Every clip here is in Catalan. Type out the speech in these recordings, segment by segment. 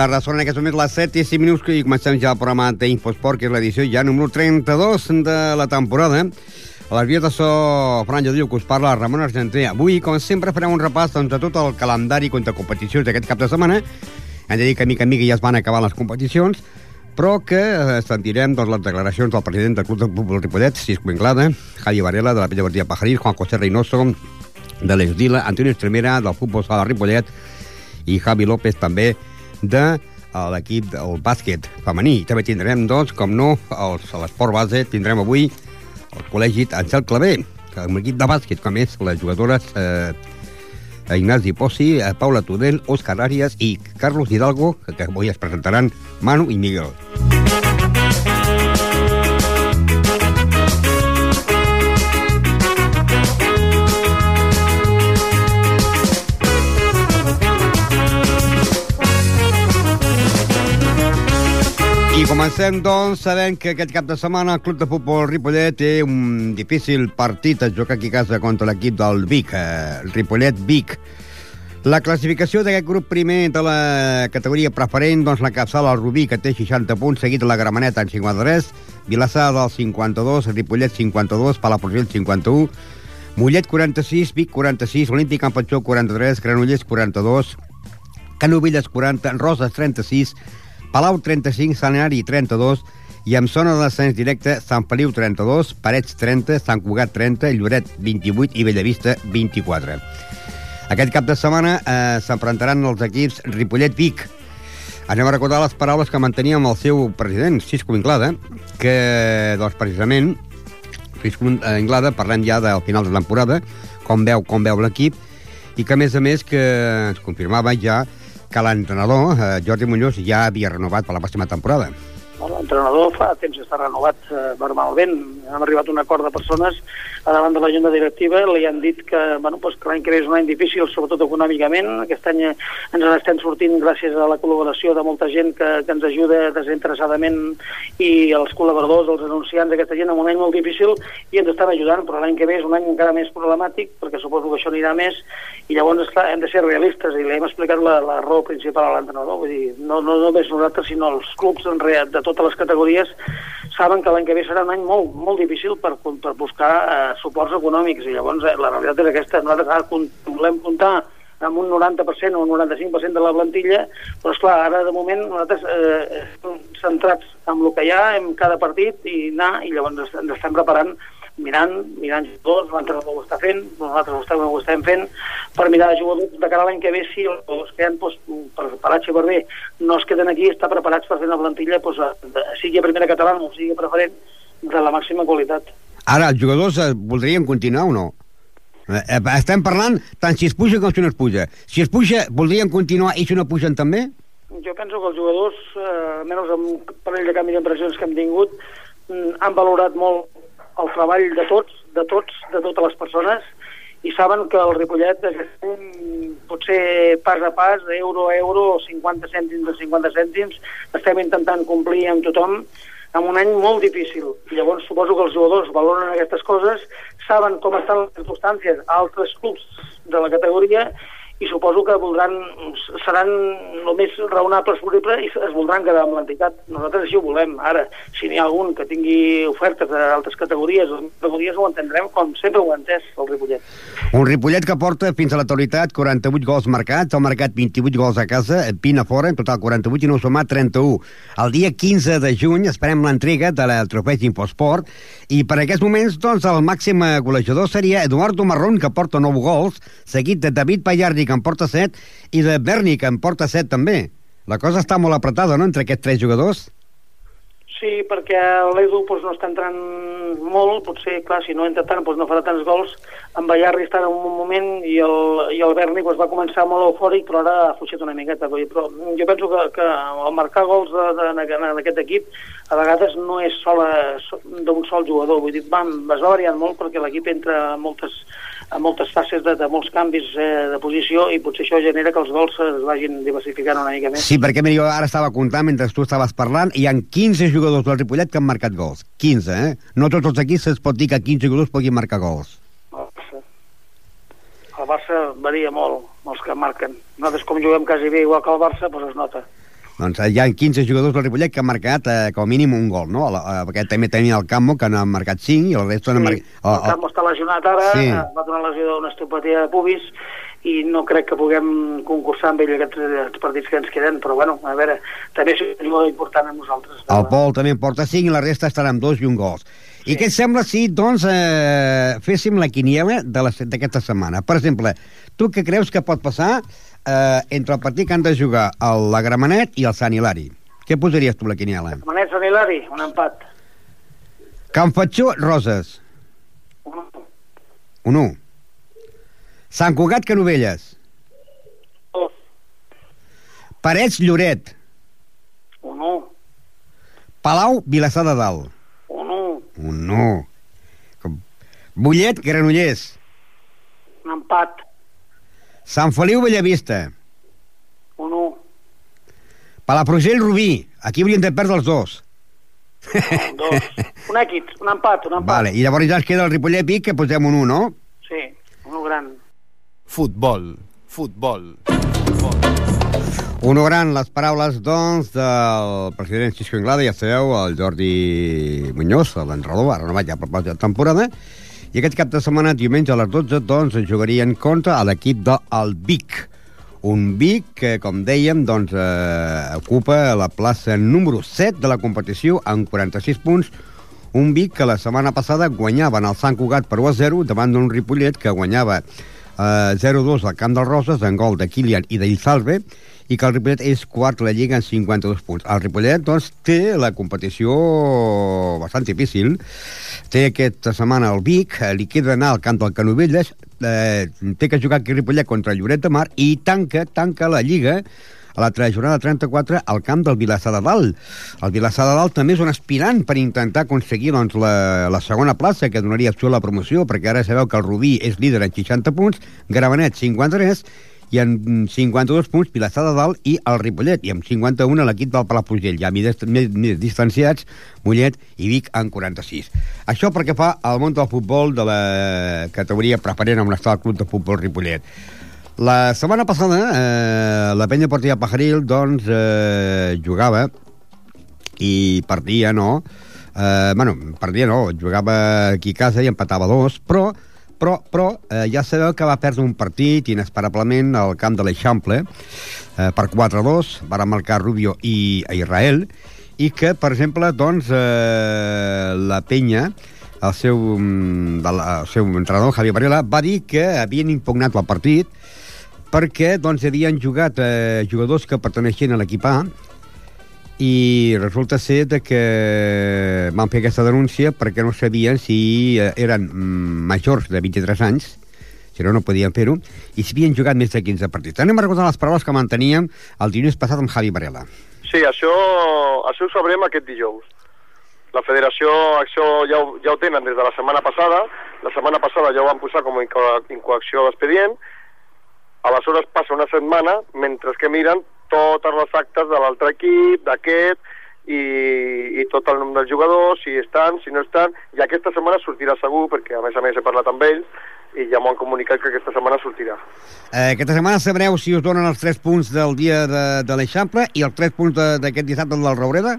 Tarda, són en aquests moments les 7 i 5 minuts i comencem ja el programa d'Infosport, que és l'edició ja número 32 de la temporada. A les vies de so, Franja diu que us parla Ramon Argenter. Avui, com sempre, farem un repàs doncs, de tot el calendari contra competicions d'aquest cap de setmana. Hem de dir que mica en mica ja es van acabar les competicions, però que eh, sentirem doncs, les declaracions del president del Club de Futbol Ripollet, Cisco Inglada, Javi Varela, de la Pella Bertilla Pajarís, Juan José Reynoso, de l'Esdila, Antonio Estremera, del Futbol Sala Ripollet, i Javi López també de l'equip del bàsquet femení. També tindrem, doncs, com no, els, a l'esport base, tindrem avui el col·legi Àngel Clavé, amb l'equip de bàsquet, com és les jugadores eh, Ignasi Posi, eh, Paula Tudel, Òscar Arias i Carlos Hidalgo, que avui es presentaran Manu i Miguel. I comencem, doncs, sabent que aquest cap de setmana el Club de Futbol Ripollet té un difícil partit a jugar aquí a casa contra l'equip del Vic, eh, Ripollet-Vic. La classificació d'aquest grup primer de la categoria preferent, doncs la capçala el Rubí, que té 60 punts, seguit la Grameneta en 53, Vilassar del 52, Ripollet 52, Palafrugell 51, Mollet 46, Vic 46, Olímpic Campatxó 43, Granollers 42, Canovelles 40, Roses 36, Palau 35, Sant Henari 32 i amb zona de descens directe Sant Feliu 32, Parets 30, Sant Cugat 30, Lloret 28 i Bellavista 24. Aquest cap de setmana eh, s'enfrontaran els equips Ripollet-Vic. Anem a recordar les paraules que mantenia amb el seu president, Cisco Inglada, que, doncs, precisament, Cisco Inglada, parlem ja del final de temporada, com veu, com veu l'equip, i que, a més a més, que ens confirmava ja que l'entrenador, eh, Jordi Muñoz, ja havia renovat per la pròxima temporada. L'entrenador fa temps que està renovat eh, verbalment. Hem arribat un acord de persones a davant de la junta directiva. Li han dit que, bueno, pues, que l'any que ve és un any difícil, sobretot econòmicament. Aquest any ens n'estem sortint gràcies a la col·laboració de molta gent que, que ens ajuda desinteressadament i els col·laboradors, els anunciants d'aquesta gent en un any molt difícil i ens estan ajudant, però l'any que ve és un any encara més problemàtic perquè suposo que això anirà més i llavors esclar, hem de ser realistes i li hem explicat la, la raó principal a l'entrenador. Vull dir, no, no només nosaltres, sinó els clubs en real, de totes les categories saben que l'any que ve serà un any molt, molt difícil per, per buscar eh, suports econòmics i llavors eh, la realitat és aquesta. Nosaltres ara volem comptar amb un 90% o un 95% de la plantilla, però esclar, ara de moment nosaltres eh, estem centrats en el que hi ha, en cada partit i anar, i llavors ens estem preparant mirant, mirant jugadors, l'entrenador ho està fent, nosaltres ho estem, ho estem fent, per mirar jugadors de cara a l'any que ve, si els que han, doncs, per H per B, no es queden aquí, estar preparats per fer una plantilla, doncs, sigui a primera catalana o sigui preferent, de la màxima qualitat. Ara, els jugadors eh, voldrien continuar o no? Eh, eh, estem parlant tant si es puja com si no es puja. Si es puja, voldrien continuar i si no pugen també? Jo penso que els jugadors, eh, almenys amb un parell de canvi d'impressions que hem tingut, mm, han valorat molt el treball de tots, de tots, de totes les persones, i saben que el Ripollet potser pas a pas, euro a euro, 50 cèntims de 50 cèntims, estem intentant complir amb tothom en un any molt difícil. Llavors suposo que els jugadors valoren aquestes coses, saben com estan les circumstàncies a altres clubs de la categoria i suposo que voldran, seran el més raonables possible i es voldran quedar amb l'entitat. Nosaltres així ho volem. Ara, si n'hi ha algun que tingui ofertes d'altres categories, categories ho entendrem com sempre ho ha entès, el Ripollet. Un Ripollet que porta fins a l'actualitat 48 gols marcats, ha marcat 28 gols a casa, 20 a fora, en total 48 i no sumat 31. El dia 15 de juny esperem l'entrega de la trofeig Imposport i per aquests moments, doncs, el màxim golejador seria Eduardo Marrón, que porta 9 gols, seguit de David Pallardi, que en porta 7, i de Berni, que en porta 7 també. La cosa està molt apretada, no?, entre aquests tres jugadors. Sí, perquè l'Edu doncs, no està entrant molt, potser, clar, si no entra tant, doncs no farà tants gols. En Ballarri està en un moment i el, i el Berni doncs, va començar molt eufòric, però ara ha fugit una miqueta. Però jo penso que, que el marcar gols d'aquest equip a vegades no és sola d'un sol jugador. Vull dir, va, es va variant molt perquè l'equip entra moltes a moltes fases de, de molts canvis eh, de posició i potser això genera que els gols es vagin diversificant una mica més. Sí, perquè mira, jo ara estava comptant mentre tu estaves parlant, hi han 15 jugadors del Ripollet que han marcat gols. 15, eh? No tots els equips es pot dir que 15 jugadors puguin marcar gols. El Barça, el Barça varia molt, els que marquen. Nosaltres com juguem quasi bé igual que el Barça, doncs es nota. Doncs hi ha 15 jugadors del Ripollet que han marcat eh, com a mínim un gol, no? Perquè també tenia el Campo, que n'ha marcat 5, i el resto sí, n'ha marcat... El, el Campo està lesionat ara, sí. va donar lesió d'una estopatia de pubis, i no crec que puguem concursar amb ell aquests, aquests partits que ens queden, però bueno, a veure, també és un jugador important a nosaltres. El Pol també en porta 5 i la resta estarà amb dos i un gols. Sí. I què et sembla si, doncs, eh, féssim la quiniela d'aquesta setmana? Per exemple, tu què creus que pot passar eh, entre el partit que han de jugar el, la Gramenet i el Sant Hilari. Què posaries tu la quiniela? Gramenet, Sant Hilari, un empat. Can Fatxó, Roses. Un 1 1. Sant Cugat, Canovelles. Dos. Parets, Lloret. Un 1. Palau, Vilassar de Dalt. Un 1. Un 1. Bullet, Granollers. Un empat. Sant Feliu, Bellavista. Un 1. Palafrugell, Rubí. Aquí haurien de perdre els dos. Un 2. Un èquit, un empat, un empat. Vale, i llavors ja ens queda el Ripollet Vic, que posem un 1, no? Sí, un 1 gran. Futbol, futbol, futbol. Uno gran, les paraules, doncs, del president Xisco Inglada, ja sabeu, el Jordi Muñoz, l'entrenador, ha renovat ja per la temporada, i aquest cap de setmana, diumenge a les 12, doncs, jugarien contra l'equip del Vic. Un Vic que, com dèiem, doncs, eh, ocupa la plaça número 7 de la competició amb 46 punts, un Vic que la setmana passada guanyava en el Sant Cugat per 1 a 0 davant d'un Ripollet que guanyava eh, 0-2 al Camp dels Roses en gol de Kilian i d'Ilsalve i que el Ripollet és quart la Lliga en 52 punts. El Ripollet, doncs, té la competició bastant difícil. Té aquesta setmana el Vic, eh, li queda anar al camp del Canovelles, eh, té que jugar aquí Ripollet contra Lloret de Mar i tanca, tanca la Lliga a la jornada 34 al camp del Vilassar de Dalt. El Vilassar de Dalt també és un aspirant per intentar aconseguir doncs, la, la segona plaça que donaria opció a la promoció, perquè ara sabeu que el Rubí és líder en 60 punts, Gramenet 53, i en 52 punts Vilassar de Dalt i el Ripollet, i amb 51 l'equip del Palafrugell, ja més, més, més distanciats, Mollet i Vic en 46. Això perquè fa al món del futbol de la categoria preferent on està el club de futbol Ripollet. La setmana passada, eh, la penya portilla Pajaril, doncs, eh, jugava i perdia, no? Eh, bueno, perdia no, jugava aquí a casa i empatava dos, però però, però eh, ja sabeu que va perdre un partit inesperablement al camp de l'Eixample eh, per 4-2, van marcar Rubio i a Israel, i que, per exemple, doncs, eh, la penya, el seu, mm, el seu entrenador, Javier Varela, va dir que havien impugnat el partit perquè doncs, havien jugat eh, jugadors que perteneixien a l'equip A i resulta ser que van fer aquesta denúncia perquè no sabien si eh, eren mm, majors de 23 anys si no, no podien fer-ho, i si havien jugat més de 15 partits. Anem a recordar les paraules que manteníem el dilluns passat amb Javi Varela. Sí, això, això ho sabrem aquest dijous. La federació això ja ho, ja ho tenen des de la setmana passada, la setmana passada ja ho van posar com a inco- incoacció d'expedient, aleshores passa una setmana mentre que miren totes les actes de l'altre equip, d'aquest, i, i tot el nom dels jugadors, si estan, si no estan, i aquesta setmana sortirà segur, perquè a més a més he parlat amb ells, i ja m'ho han comunicat que aquesta setmana sortirà. Eh, aquesta setmana sabreu si us donen els 3 punts del dia de, de l'Eixample i els 3 punts de- d'aquest dissabte del Roureda?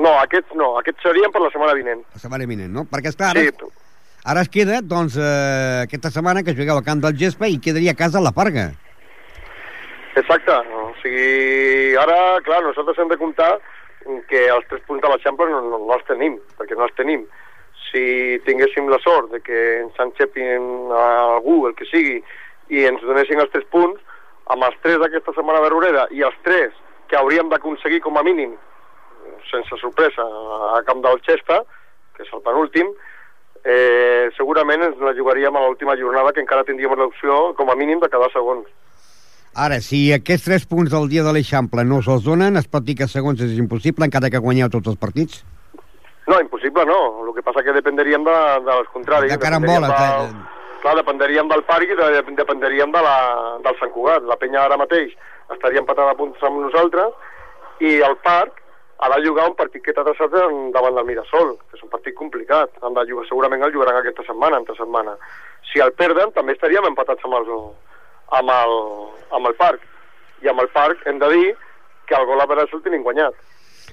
No, aquests no, aquests serien per la setmana vinent. La setmana vinent, no? Perquè, esclar, ara, Sí, ara es queda, doncs, eh, aquesta setmana que jugueu al camp del Gespa i quedaria a casa la Farga. exacte. Sigui, ara, clar, nosaltres hem de comptar que els tres punts de l'Eixample no, no, no els tenim, perquè no els tenim. Si tinguéssim la sort de que ens enxepin a algú, el que sigui, i ens donessin els tres punts, amb els tres d'aquesta setmana de Roreda i els tres que hauríem d'aconseguir com a mínim, sense sorpresa, a camp del Xesta, que és el penúltim, eh, segurament ens la jugaríem a l'última jornada que encara tindríem l'opció com a mínim de quedar segons. Ara, si aquests 3 punts del dia de l'Eixample no se'ls donen, es pot dir que segons és impossible, encara que guanyeu tots els partits? No, impossible no. El que passa que dependríem de, de les contraris. De carambola, Dependríem eh, Clar, dependríem del parc i de, dependríem de la, del Sant Cugat. La penya ara mateix estaria empatada a punts amb nosaltres i el parc ha de jugar un partit que t'ha traçat davant del Mirasol, que és un partit complicat. Han de jugar, segurament el jugaran aquesta setmana, entre setmana. Si el perden, també estaríem empatats amb el, amb el, amb el parc. I amb el parc hem de dir que el gol a Beres el tenim guanyat.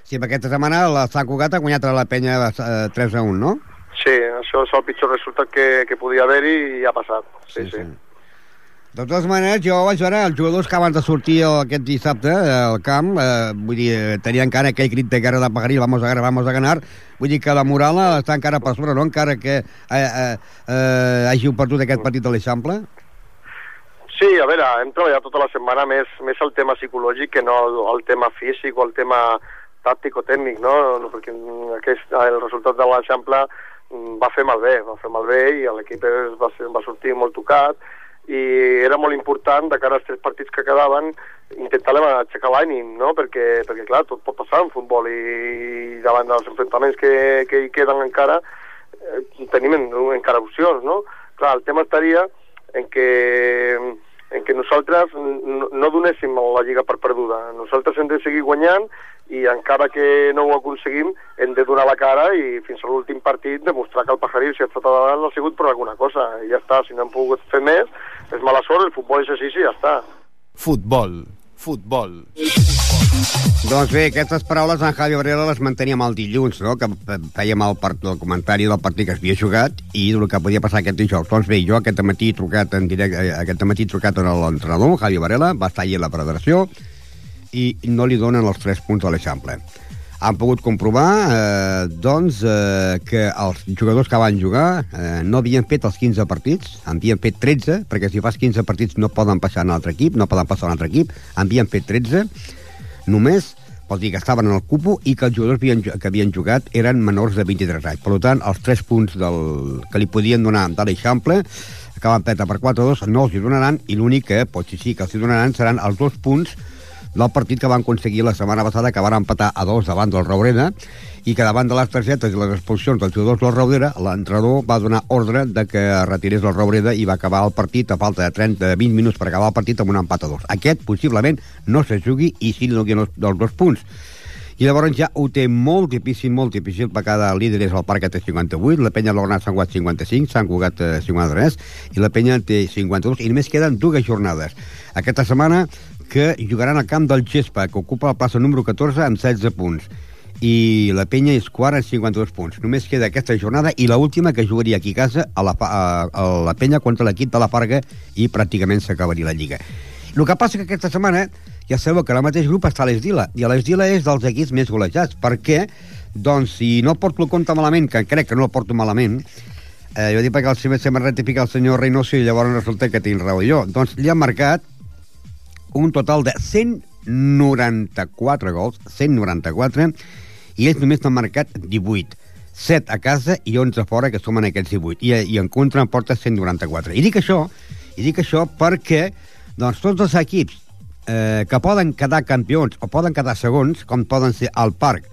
Sí, perquè aquesta setmana la Sant Cugat ha guanyat a la penya eh, 3 a 1, no? Sí, això és el pitjor resultat que, que podia haver-hi i ha passat. Sí, sí. sí. De totes maneres, jo vaig veure els jugadors que abans de sortir aquest dissabte eh, al camp, eh, vull dir, eh, tenien encara aquell crit de guerra de Pagaril, vamos a ganar, vamos a ganar, vull dir que la moral eh, està encara per sobre, no? Encara que eh, eh, eh, hàgiu perdut aquest partit de l'Eixample. Sí, a veure, hem treballat tota la setmana més, més el tema psicològic que no el, tema físic o el tema tàctic o tècnic, no? perquè aquest, el resultat de l'Eixample mm, va fer malbé, va fer malbé i l'equip va, ser, va sortir molt tocat i era molt important de cara als tres partits que quedaven intentar aixecar l'ànim, no? Perquè, perquè clar, tot pot passar en futbol i davant dels enfrontaments que, que hi queden encara eh, tenim en, encara opcions, no? Clar, el tema estaria en que, en que nosaltres no, donéssim la Lliga per perduda. Nosaltres hem de seguir guanyant i encara que no ho aconseguim hem de donar la cara i fins a l'últim partit demostrar que el Pajaril si ha estat a davant ha sigut per alguna cosa i ja està, si no hem pogut fer més és mala sort, el futbol és així i ja està. Futbol. Futbol. Doncs bé, aquestes paraules en Javi Varela les manteníem el dilluns, no? que fèiem el, part, el comentari del partit que es havia jugat i del que podia passar aquest dijous. Doncs bé, jo aquest matí he trucat en directe, eh, aquest matí he trucat a l'entrenador, Javi Varela, va estar allà a la federació i no li donen els 3 punts a l'Eixample. Han pogut comprovar eh, doncs, eh, que els jugadors que van jugar eh, no havien fet els 15 partits, en havien fet 13, perquè si fas 15 partits no poden passar a un altre equip, no poden passar a un altre equip, en havien fet 13, només vol dir que estaven en el cupo i que els jugadors havien, que havien jugat eren menors de 23 anys. Per tant, els 3 punts del, que li podien donar de l'Eixample que van perdre per 4-2 no els hi donaran i l'únic que potser sí que els hi donaran seran els dos punts del partit que van aconseguir la setmana passada que van empatar a dos davant del Raureda i que davant de les targetes i les expulsions dels jugadors del Raureda l'entrenador va donar ordre de que retirés el Raureda i va acabar el partit a falta de 30 20 minuts per acabar el partit amb un empat a dos. Aquest possiblement no se jugui i li donin els, dos punts. I llavors ja ho té molt difícil, molt difícil, perquè cada líder és el Parc té 58, la penya Lornat Sant Cugat 55, Sant Cugat eh, 53, i la penya té 52, i només queden dues jornades. Aquesta setmana que jugaran al camp del Gespa, que ocupa la plaça número 14 amb 16 punts i la penya és quart amb 52 punts. Només queda aquesta jornada i la última que jugaria aquí a casa a la, a, a la penya contra l'equip de la Farga i pràcticament s'acabaria la Lliga. El que passa que aquesta setmana ja sabeu que en el mateix grup està l'Esdila, i l'Esdila és dels equips més golejats, perquè, doncs, si no porto el compte malament, que crec que no el porto malament, eh, jo dic perquè el se m'ha rectificat el senyor Reynoso i llavors resulta que tinc raó jo. Doncs li han marcat un total de 194 gols, 194, i ells només n'han marcat 18. 7 a casa i 11 a fora, que sumen aquests 18. I, i en contra en porta 194. I dic això, i dic això perquè doncs, tots els equips eh, que poden quedar campions o poden quedar segons, com poden ser el Parc,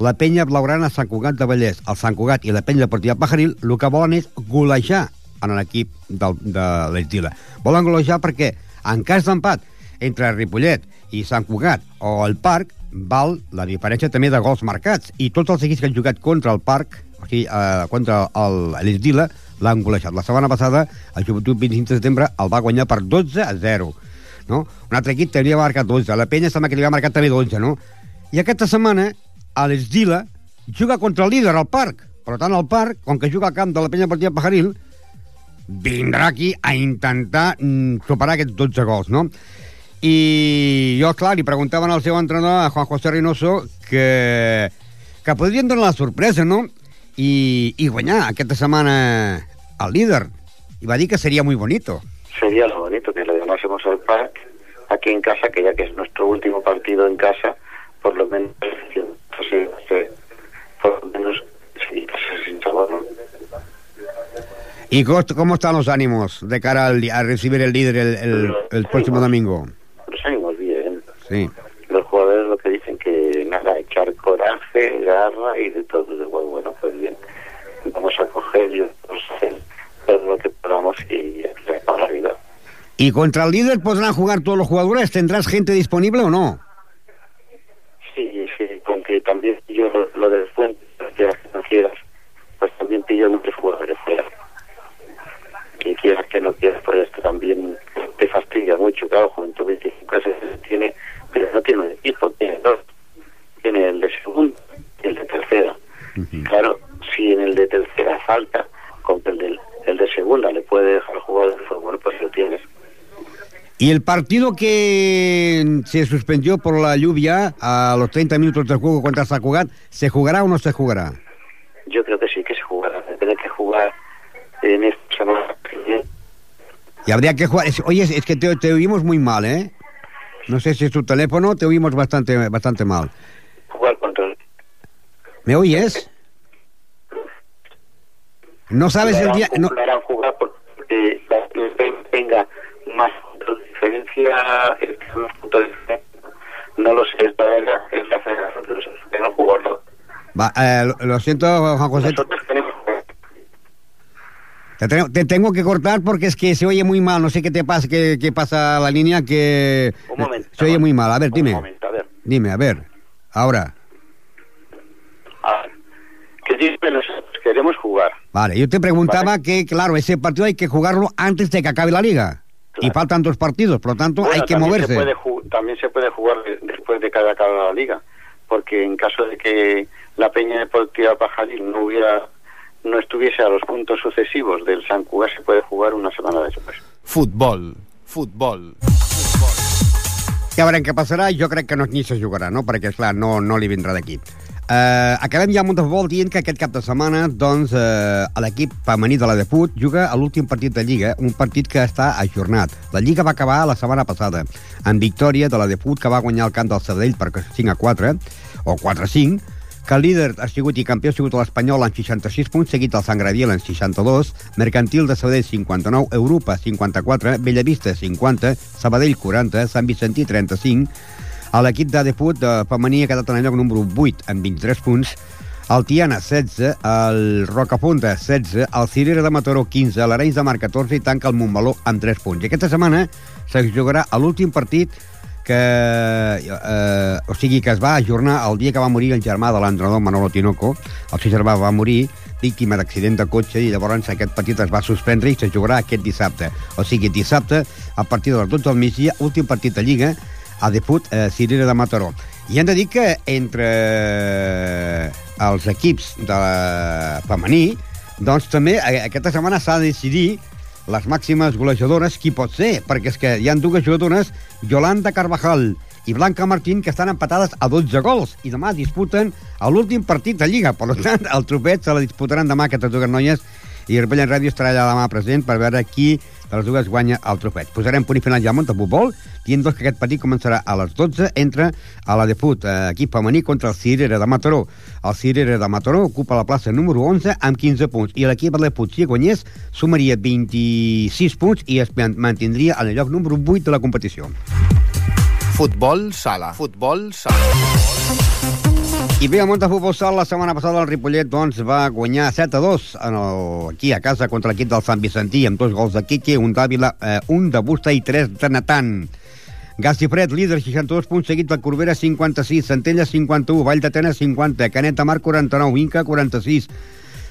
la penya blaugrana Sant Cugat de Vallès, el Sant Cugat i la penya deportiva Pajaril, el que volen és golejar en l'equip del, de l'Estila. Volen golejar perquè, en cas d'empat entre Ripollet i Sant Cugat o el Parc, val la diferència també de gols marcats. I tots els equips que han jugat contra el Parc, o sigui, eh, contra l'Estila, l'han golejat. La setmana passada, el Joventut 25 de setembre el va guanyar per 12 a 0. No? Un altre equip també va marcar 12. La Penya sembla que li va marcar també 12, no? I aquesta setmana l'Esdila juga contra el líder al parc. Per tant, el parc, com que juga al camp de la penya partida Pajaril, vindrà aquí a intentar mm, superar aquests 12 gols, no? I jo, clar, li preguntaven al seu entrenador, a Juan José Reynoso, que, que podrien donar la sorpresa, no? I, i guanyar aquesta setmana al líder. I va dir que seria muy bonito. Sería lo bonito que le ganásemos al parc aquí en casa, que ya que es nuestro último partido en casa, por lo menos por lo menos sí, sin sabor, ¿no? ¿Y cómo, cómo están los ánimos de cara al, a recibir el líder el, el, el próximo domingo? Los. Sí. Jugadores lo que dicen que nada, echar coraje, garra y de todo. De bueno, bueno, pues bien, vamos a coger y hacer todo lo que podamos y para la vida. ¿Y contra el líder podrán jugar todos los jugadores? ¿Tendrás gente disponible o no? Sí, sí, con que también yo lo, lo del fuente, las financieras, pues también pillo muchos jugadores fuera. Que quieras que no quieras, pues esto también te fastidia mucho, claro, Juventud 25 se tiene, pero no tiene un equipo, tiene dos. Tiene el de segundo y el de tercera. Claro, si en el de tercera falta, con que el de, el de segunda le puede dejar jugar, pues bueno, pues lo tienes. Y el partido que se suspendió por la lluvia a los 30 minutos del juego contra Sacugat, ¿se jugará o no se jugará? Yo creo que sí que se jugará, tiene que jugar en esta semana. Y habría que jugar. Oye, es que te, te oímos muy mal, ¿eh? No sé si es tu teléfono, te oímos bastante, bastante mal. jugar contra el ¿Me oyes? No sabes el día... No, jugar porque la que tenga más puntos el que no lo sé, esta es la federación de los que no jugarlo. va, eh, lo, lo siento, Juan José. Nosotros tenemos Te, tengo- te tengo que cortar porque es que se oye muy mal. No sé qué te pasa, qué, qué pasa la línea, que un momento. se oye muy mal. A ver, Un dime. momento, a ver. Dime, a ver. Ahora. A ver. Que que nosotros queremos jugar. Vale, yo te preguntaba que, claro, ese partido hay que jugarlo antes de que acabe la liga. Y faltan dos partidos, por lo tanto Bueno, hay que también moverse. Se puede también se puede jugar de- después de cada acabada la liga, porque en caso de que la Peña Deportiva Pajaril no hubiera no estuviese a los puntos sucesivos del San Cugat, se puede jugar una semana después. Futbol. Futbol. Ja veurem què passarà, jo crec que no, ni se jugarà, no? perquè, esclar, no, no li vindrà d'aquí. Uh, acabem ja amb un de futbol dient que aquest cap de setmana doncs, uh, l'equip femení de la Deput juga a l'últim partit de Lliga, un partit que està ajornat. La Lliga va acabar la setmana passada amb victòria de la Deput que va guanyar el camp del Sabadell per 5 a 4 o 4 a 5, que el líder ha sigut i campió ha sigut l'Espanyol amb 66 punts, seguit el Sant Gradiel amb 62, Mercantil de Sabadell 59, Europa 54, Bellavista 50, Sabadell 40, Sant Vicentí 35, a l'equip de Deput de femení ha quedat en el lloc número 8 amb 23 punts, el Tiana 16, el Rocapunta 16, el Cirera de Mataró 15, l'Arenys de Mar 14 i tanca el Montmeló amb 3 punts. I aquesta setmana se jugarà l'últim partit que, eh, o sigui, que es va ajornar el dia que va morir el germà de l'entrenador Manolo Tinoco. El seu germà va morir víctima d'accident de cotxe i llavors aquest partit es va suspendre i se jugarà aquest dissabte. O sigui, dissabte, a partir de les 12 del migdia, últim partit de Lliga, a Deput, eh, Cirera de Mataró. I hem de dir que entre els equips de la femení, doncs també eh, aquesta setmana s'ha de decidir les màximes golejadores qui pot ser, perquè és que hi han dues jugadores, Yolanda Carvajal i Blanca Martín, que estan empatades a 12 gols i demà disputen l'últim partit de Lliga. Per tant, el trofet se la disputaran demà aquestes dues noies i Rebella Ràdio estarà allà demà present per veure qui de les dues guanya el trofet. Posarem punt i final ja al Montepupol, dient doncs que aquest partit començarà a les 12 entre a la Deput, eh, equip femení, contra el Cirera de Mataró. El Cirera de Mataró ocupa la plaça número 11 amb 15 punts i l'equip de Deput, si guanyés, sumaria 26 punts i es man- mantindria en el lloc número 8 de la competició. Futbol sala. Futbol sala. I bé, el món de futbol sal, la setmana passada el Ripollet doncs, va guanyar 7 a 2 en el, aquí a casa contra l'equip del Sant Vicentí, amb dos gols de Quique, un d'Àvila, eh, un de Busta i tres de Natan. Gas i Fred, líder, 62 punts, seguit de Corbera, 56, Centella, 51, Vall d'Atenes, 50, Canet de Mar, 49, Inca, 46,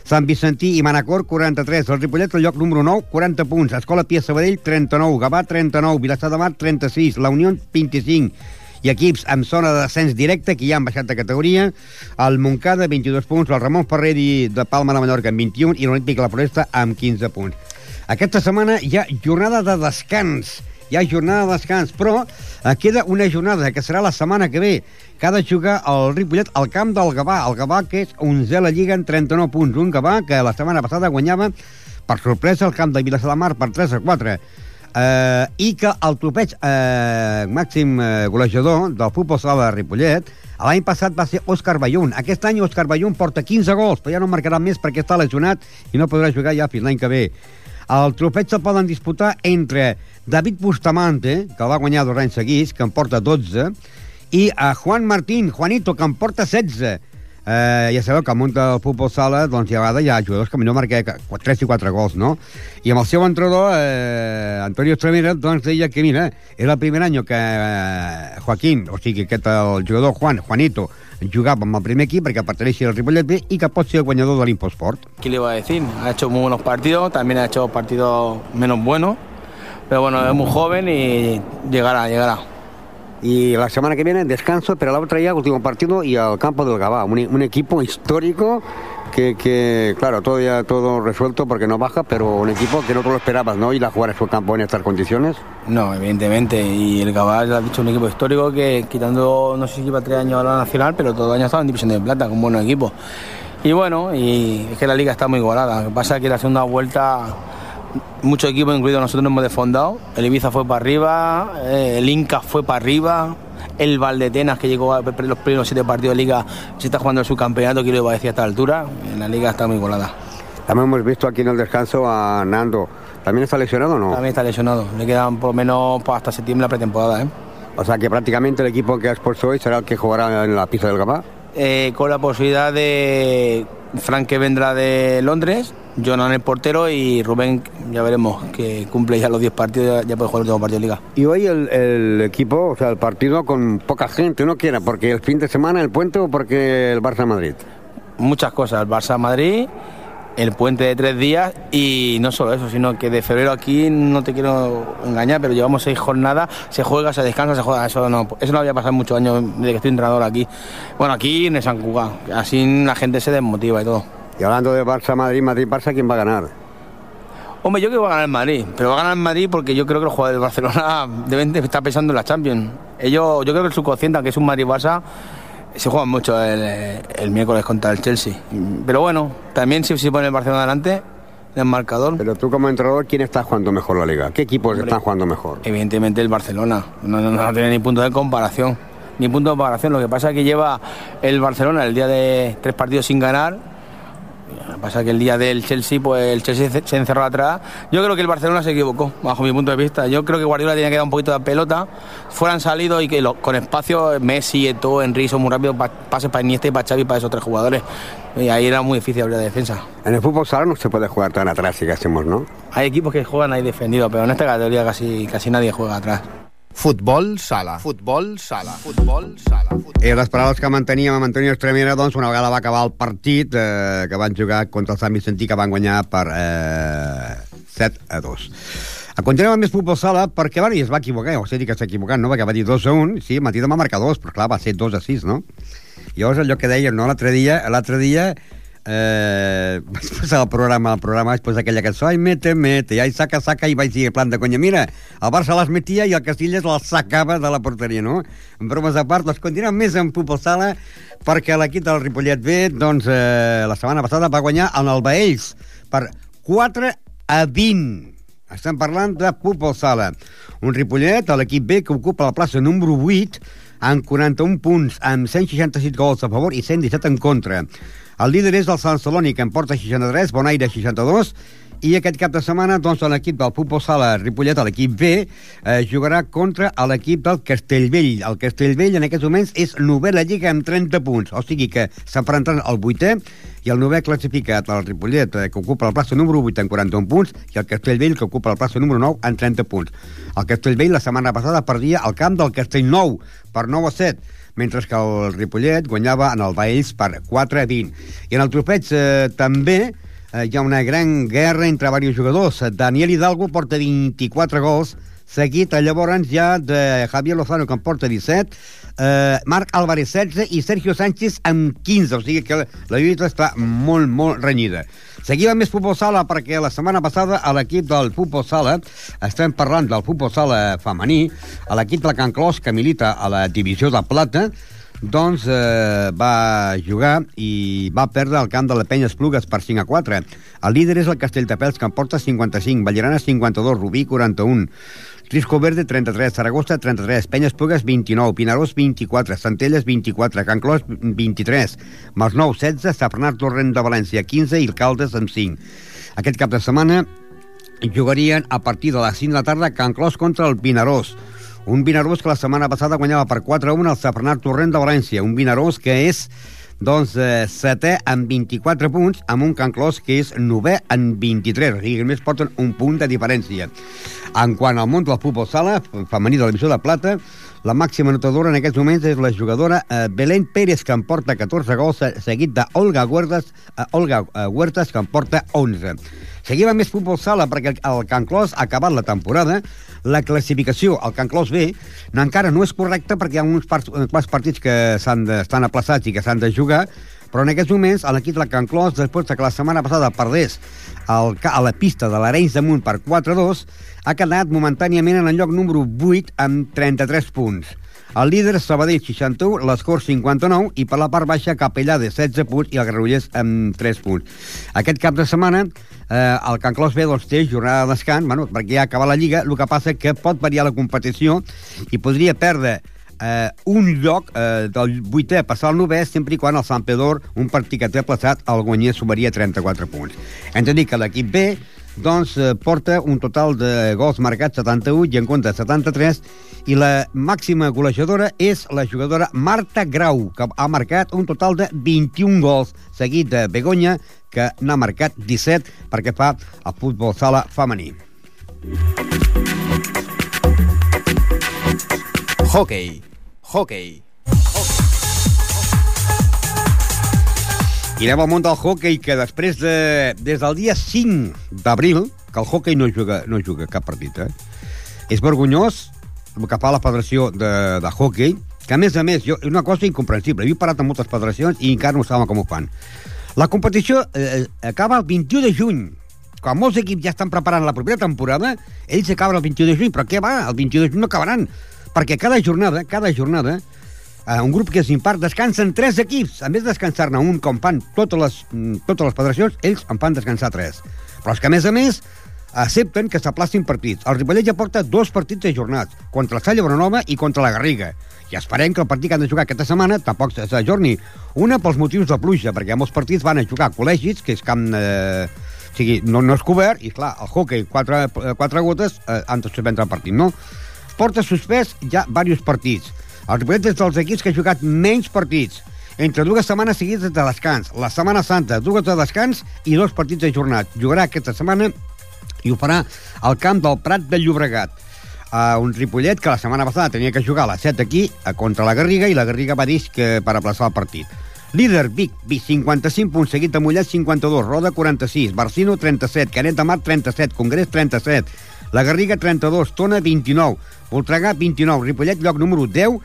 Sant Vicentí i Manacor, 43. El Ripollet, el lloc número 9, 40 punts. Escola Pia Sabadell, 39. Gavà, 39. Vilassar de Mar, 36. La Unió, 25 i equips amb zona de descens directe que ja han baixat de categoria, el Montcada 22 punts, el Ramon Ferreri de Palma de Mallorca amb 21 i l'Olímpic La Foresta amb 15 punts. Aquesta setmana hi ha jornada de descans, hi ha jornada de descans, però eh, queda una jornada que serà la setmana que ve, que ha de jugar el Ripollet al camp del Gavà, el Gavà que és 11 a la Lliga en 39 punts, un Gavà que la setmana passada guanyava per sorpresa el camp de Vilassar de Mar per 3 a 4 eh, i que el topeig eh, màxim eh, golejador del futbol sala de Ripollet l'any passat va ser Òscar Bayún. Aquest any Òscar Bayún porta 15 gols, però ja no marcarà més perquè està lesionat i no podrà jugar ja fins l'any que ve. El trofeig se poden disputar entre David Bustamante, que va guanyar dos anys seguits, que en porta 12, i a Juan Martín, Juanito, que en porta 16. Eh, ja sabeu que al món del futbol sala doncs, hi ha vegades hi ha jugadors que millor marquen 3 i 4 gols, no? I amb el seu entrenador, eh, Antonio Estremera, doncs deia que, mira, era el primer any que eh, Joaquín, o sigui, aquest el jugador Juan, Juanito, jugava amb el primer equip perquè perteneixia al Ripollet i que pot ser el guanyador de l'Imposport. ¿Qué le iba a decir? Ha hecho muy buenos partidos, también ha hecho partidos menos buenos, pero bueno, es muy joven y llegará, llegará. Y la semana que viene descanso, pero la otra ya último partido y al campo del Gabá, un, equipo histórico que, que, claro, todo ya todo resuelto porque no baja, pero un equipo que no te lo esperabas, ¿no? Ir a jugar a su campo en estas condiciones. No, evidentemente, y el ya has dicho, un equipo histórico que quitando, no sé si lleva tres años a la Nacional, pero todo el año ha estado en División de Plata, con buenos equipos. Y bueno, y es que la liga está muy igualada. Lo que pasa es que la segunda vuelta muchos equipos, incluidos nosotros, nos hemos desfondado. El Ibiza fue para arriba, eh, el Inca fue para arriba, el Valdetenas, que llegó a los primeros siete partidos de liga, se está jugando el subcampeonato, que lo iba a decir a esta altura. La liga está muy igualada. También hemos visto aquí en el descanso a Nando. ¿También está lesionado o no? También está lesionado. Le quedan por lo menos pues, hasta septiembre la pretemporada. ¿eh? O sea que prácticamente el equipo que ha expuesto hoy será el que jugará en la pista del Gabá. Eh, con la posibilidad de Frank que vendrá de Londres, Jonan el portero y Rubén, ya veremos, que cumple ya los 10 partidos, ya puede jugar el último partido de liga. Y hoy el, el equipo, o sea, el partido con poca gente, no quiera, porque el fin de semana, el puente o porque el Barça Madrid. Muchas cosas, el Barça Madrid, el puente de tres días y no solo eso, sino que de febrero aquí no te quiero engañar, pero llevamos seis jornadas, se juega, se descansa, se juega, eso no, eso no había pasado muchos años desde que estoy entrenador aquí. Bueno, aquí en el San Cugat, así la gente se desmotiva y todo. Y hablando de Barça Madrid, Madrid Barça, ¿quién va a ganar? Hombre, yo creo que va a ganar el Madrid, pero va a ganar el Madrid porque yo creo que los jugadores del Barcelona deben de estar pensando en la Champions. Ellos, yo creo que el subconsciente, aunque es un Madrid-Barça, se juegan mucho el, el, miércoles contra el Chelsea. Pero bueno, también si se pone el Barcelona adelante, el marcador. Pero tú como entrenador, ¿quién está jugando mejor la liga? ¿Qué equipos Hombre, están jugando mejor? Evidentemente el Barcelona, no, no, no tiene ni punto de comparación. Ni punto de comparación. Lo que pasa es que lleva el Barcelona el día de tres partidos sin ganar pasa que el día del Chelsea, pues el Chelsea se encerró atrás. Yo creo que el Barcelona se equivocó, bajo mi punto de vista. Yo creo que Guardiola tenía que dar un poquito de pelota, fueran salido y que lo, con espacio Messi, Eto'o, Henry son muy rápido, pa, pases para Iniesta y para Xavi, para esos tres jugadores. Y ahí era muy difícil abrir la defensa. En el fútbol sala no se puede jugar tan atrás si que hacemos, ¿no? Hay equipos que juegan ahí defendido, pero en esta categoría casi, casi nadie juega atrás. Futbol sala. Futbol sala. Futbol sala. Futbol... I les paraules que manteníem amb Antonio Estremera, doncs, una vegada va acabar el partit eh, que van jugar contra el Sant Vicentí, que van guanyar per eh, 7 a 2. A continuem amb més futbol sala, perquè bueno, i es va equivocar, o sigui que s'ha equivocat, no? Perquè va dir 2 a 1, sí, Matilda va marcar 2, però clar, va ser 2 a 6, no? Llavors, allò que dèiem, no? L'altre dia, l'altre dia eh, vaig posar el programa, el programa vaig posar aquella cançó, ai, mete, mete, i ai, saca, saca, i vaig dir, plan de conya, mira, el Barça les metia i el Castillas les sacava de la porteria, no? En bromes a part, doncs continuem més en futbol sala, perquè l'equip del Ripollet B, doncs, eh, la setmana passada va guanyar en el Baells per 4 a 20. Estem parlant de futbol sala. Un Ripollet, l'equip B, que ocupa la plaça número 8, amb 41 punts, amb 166 gols a favor i 117 en contra. El líder és el Sant Celoni, que en porta 63, Bonaire 62, I aquest cap de setmana, doncs, l'equip del Futbol Sala Ripollet, l'equip B, eh, jugarà contra l'equip del Castellvell. El Castellvell, en aquests moments, és novè la Lliga amb 30 punts. O sigui que s'enfronten el vuitè i el novè classificat, el Ripollet, eh, que ocupa la plaça número 8 en 41 punts, i el Castellvell, que ocupa la plaça número 9 en 30 punts. El Castellvell, la setmana passada, perdia el camp del Castellnou per 9 a 7 mentre que el Ripollet guanyava en el Baells per 4 a 20. I en el tropeig eh, també eh, hi ha una gran guerra entre diversos jugadors. Daniel Hidalgo porta 24 gols, seguit eh, llavors ja de Javier Lozano, que en porta 17, eh, Marc Álvarez 16 i Sergio Sánchez amb 15, o sigui que la, la lluita està molt, molt renyida. Seguim amb més futbol sala perquè la setmana passada a l'equip del futbol sala, estem parlant del futbol sala femení, a l'equip de Can Clos, que milita a la divisió de plata, doncs eh, va jugar i va perdre el camp de la Penya Esplugues per 5 a 4. El líder és el Castelltapels, que en porta 55, Ballarana 52, Rubí 41, Risco Verde 33, Saragossa 33, Penya Esplugues 29, Pinarós 24, Centelles 24, Can Clos 23, Masnou 16, Safranat Torrent de València 15 i Caldes amb 5. Aquest cap de setmana jugarien a partir de les 5 de la tarda Can Clos contra el Pinarós. Un Vinaròs que la setmana passada guanyava per 4-1 al Safranat Torrent de València. Un Vinaròs que és doncs, eh, setè amb 24 punts, amb un Can Clos que és novè en 23, o sigui només porten un punt de diferència. En quant al món del futbol sala, femení de la de plata, la màxima notadora en aquests moments és la jugadora eh, Belén Pérez, que en porta 14 gols, seguit d'Olga Huertas, eh, Olga eh, Huertas, que en porta 11. Seguim amb més futbol sala perquè el Can Clos ha acabat la temporada. La classificació al Can Clos B encara no és correcta perquè hi ha uns part, uns partits que de, estan aplaçats i que s'han de jugar, però en aquests moments l'equip de Can Clos, després de que la setmana passada perdés el, a la pista de l'Arenys de Munt per 4-2, ha quedat momentàniament en el lloc número 8 amb 33 punts. El líder Sabadell 61, l'Escor 59 i per la part baixa Capellà de 16 punts i el Granollers amb 3 punts. Aquest cap de setmana eh, el Can Clos B doncs, té jornada de descans, bueno, perquè ja ha acabat la Lliga, el que passa que pot variar la competició i podria perdre eh, un lloc eh, del vuitè a passar al novè sempre i quan el Sant Pedor, un partit que té plaçat, el guanyés sumaria 34 punts. Hem de dir que l'equip B doncs eh, porta un total de gols marcats 71 i en compte 73 i la màxima golejadora és la jugadora Marta Grau que ha marcat un total de 21 gols seguit de Begoña que n'ha marcat 17 perquè fa el futbol sala femení. Hockey. Hockey. I anem al món del hockey, que després de... Des del dia 5 d'abril, que el hockey no juga, no juga cap partit, eh? És vergonyós que fa la Federació de, de Hockey, que a més a més, jo, és una cosa incomprensible. He parat amb moltes federacions i encara no saben com ho fan. La competició eh, acaba el 21 de juny. Quan molts equips ja estan preparant la propera temporada, ells acaben el 21 de juny. Però què va? El 21 de juny no acabaran. Perquè cada jornada, cada jornada, eh, un grup que és impart, descansen tres equips. A més de descansar-ne un, com fan totes les, mm, totes les federacions, ells en fan descansar tres. Però és que, a més a més, accepten que s'aplacin partits. El Ripollet ja porta dos partits ajornats, contra el Salla Bonanova i contra la Garriga. I esperem que el partit que han de jugar aquesta setmana tampoc s'ajorni. Una pels motius de pluja, perquè molts partits van a jugar a col·legis, que és camp... Eh, o sigui, no, no és cobert, i clar, el hockey, quatre, quatre gotes, eh, han de suspendre el partit, no? Porta suspès ja diversos partits. El Ripollet és dels equips que ha jugat menys partits entre dues setmanes seguides de descans. La Setmana Santa, dues de descans i dos partits ajornats. Jugarà aquesta setmana i ho farà al camp del Prat de Llobregat. Uh, un Ripollet que la setmana passada tenia que jugar a les 7 aquí contra la Garriga i la Garriga va dir que per aplaçar el partit. Líder, Vic, Vic 55 punts, seguit de Mollet 52, Roda 46, Barcino 37, Canet de Mar 37, Congrés 37, la Garriga 32, Tona 29, Voltregà 29, Ripollet lloc número 10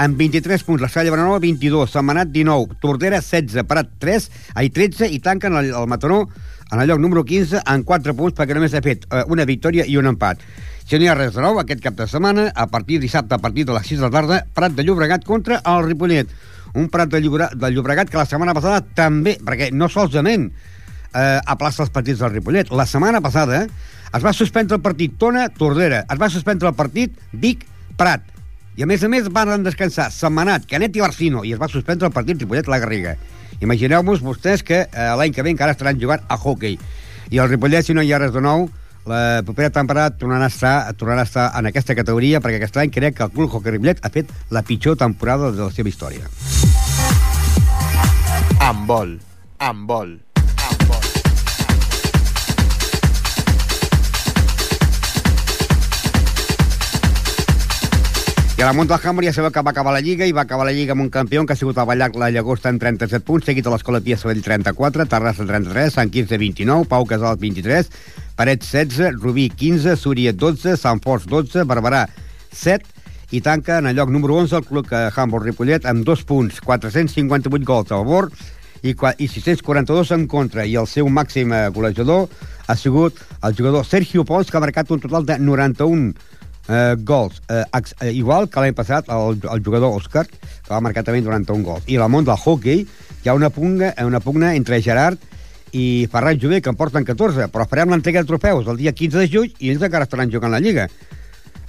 amb 23 punts, la Salla Benanova 22, Setmanat 19, Tordera 16, Prat 3, ai 13 i tanquen el, el Mataró en el lloc número 15 amb 4 punts perquè només ha fet eh, una victòria i un empat. Si no hi ha res de nou, aquest cap de setmana, a partir de dissabte, a partir de les 6 de la tarda, Prat de Llobregat contra el Ripollet. Un Prat de, Llobregat, de Llobregat que la setmana passada també, perquè no solament eh, aplaça els partits del Ripollet, la setmana passada es va suspendre el partit Tona-Tordera, es va suspendre el partit Vic-Prat, i a més a més van descansar Setmanat, Canet i Barcino, i es va suspendre el partit Ripollet-La Garriga. Imagineu-vos vostès que eh, l'any que ve encara estaran jugant a hockey. I el Ripollet, si no hi ha res de nou, la propera temporada tornarà a estar, tornarà a estar en aquesta categoria perquè aquest any crec que el Club Hockey Ripollet ha fet la pitjor temporada de la seva història. Amb vol. Amb vol. I la Monta del Hamburg ja sabeu que va acabar la Lliga i va acabar la Lliga amb un campió que ha sigut el Ballac la Llagosta en 37 punts, seguit a l'Escola Pia Sabell 34, Terrassa 33, Sant Quirze 29, Pau Casal 23, Paret 16, Rubí 15, Súria 12, Sant Fos 12, Barberà 7 i tanca en el lloc número 11 el club eh, Hamburg Ripollet amb dos punts, 458 gols a favor i, i 642 en contra. I el seu màxim eh, golejador ha sigut el jugador Sergio Pons que ha marcat un total de 91 eh, gols, eh, eh, igual que l'any passat el, el jugador Òscar, que va marcar també 91 gols. I al món del hockey hi ha una pugna, eh, una pugna entre Gerard i Ferran Jové, que en porten 14, però farem l'entrega de trofeus el dia 15 de juny i ells encara estaran jugant la Lliga.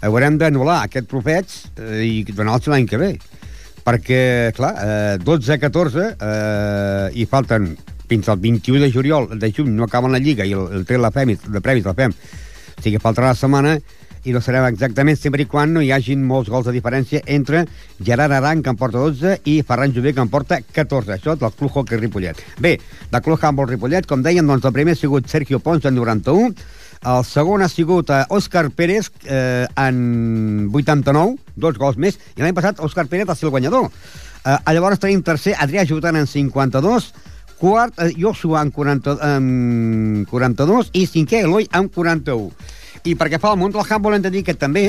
Haurem d'anul·lar aquest trofeig eh, i donar-los l'any que ve. Perquè, clar, eh, 12 a 14 eh, i falten fins al 21 de juliol, de juny, no acaben la Lliga i el, el tret la fem, de previs la fem. O sigui faltarà la setmana i no serem exactament sempre i quan no hi hagin molts gols de diferència entre Gerard Aran, que en porta 12, i Ferran Jové, que en porta 14. Això del Club Hockey Ripollet. Bé, del Club Handball Ripollet, com dèiem, doncs el primer ha sigut Sergio Pons, en 91, el segon ha sigut eh, Òscar Pérez eh, en 89, dos gols més, i l'any passat Òscar Pérez va ser el guanyador. Eh, llavors tenim tercer Adrià Jutan en 52, quart eh, Joshua en, 40, en 42 i cinquè Eloi en 41. I perquè fa el món del handball hem de dir que també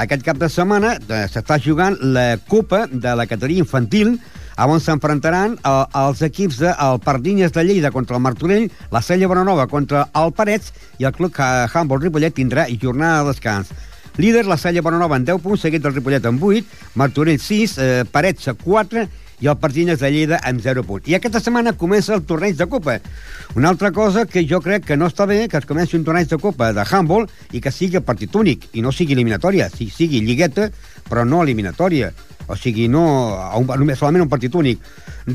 aquest cap de setmana eh, s'està jugant la Copa de la categoria infantil on s'enfrontaran eh, els equips del Pardinyes de Lleida contra el Martorell, la Cella Bonanova contra el Parets i el club handball Ripollet tindrà jornada de descans. Líder, la Cella Bonanova en 10 punts, seguit del Ripollet en 8, Martorell 6, eh, Parets 4 i el Pardinyes de Lleida amb 0 punts. I aquesta setmana comença el torneig de Copa. Una altra cosa que jo crec que no està bé que es comenci un torneig de Copa de handball i que sigui partit únic i no sigui eliminatòria, si sigui lligueta però no eliminatòria. O sigui, no, un, només solament un partit únic.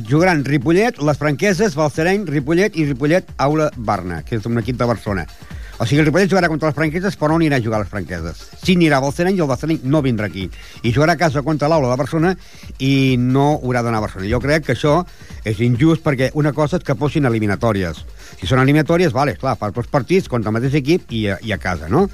Jugaran Ripollet, les franqueses, Balsareny, Ripollet i Ripollet Aula Barna, que és un equip de Barcelona. O sigui, el Ripollet jugarà contra les franqueses, però no anirà a jugar a les franqueses. Sí anirà a Balsareny i el Balsareny no vindrà aquí. I jugarà a casa contra l'Aula de Barcelona i no haurà d'anar a Barcelona. Jo crec que això és injust perquè una cosa és que posin eliminatòries. Si són eliminatòries, vale, clar, fas dos partits contra el mateix equip i, a- i a casa, no?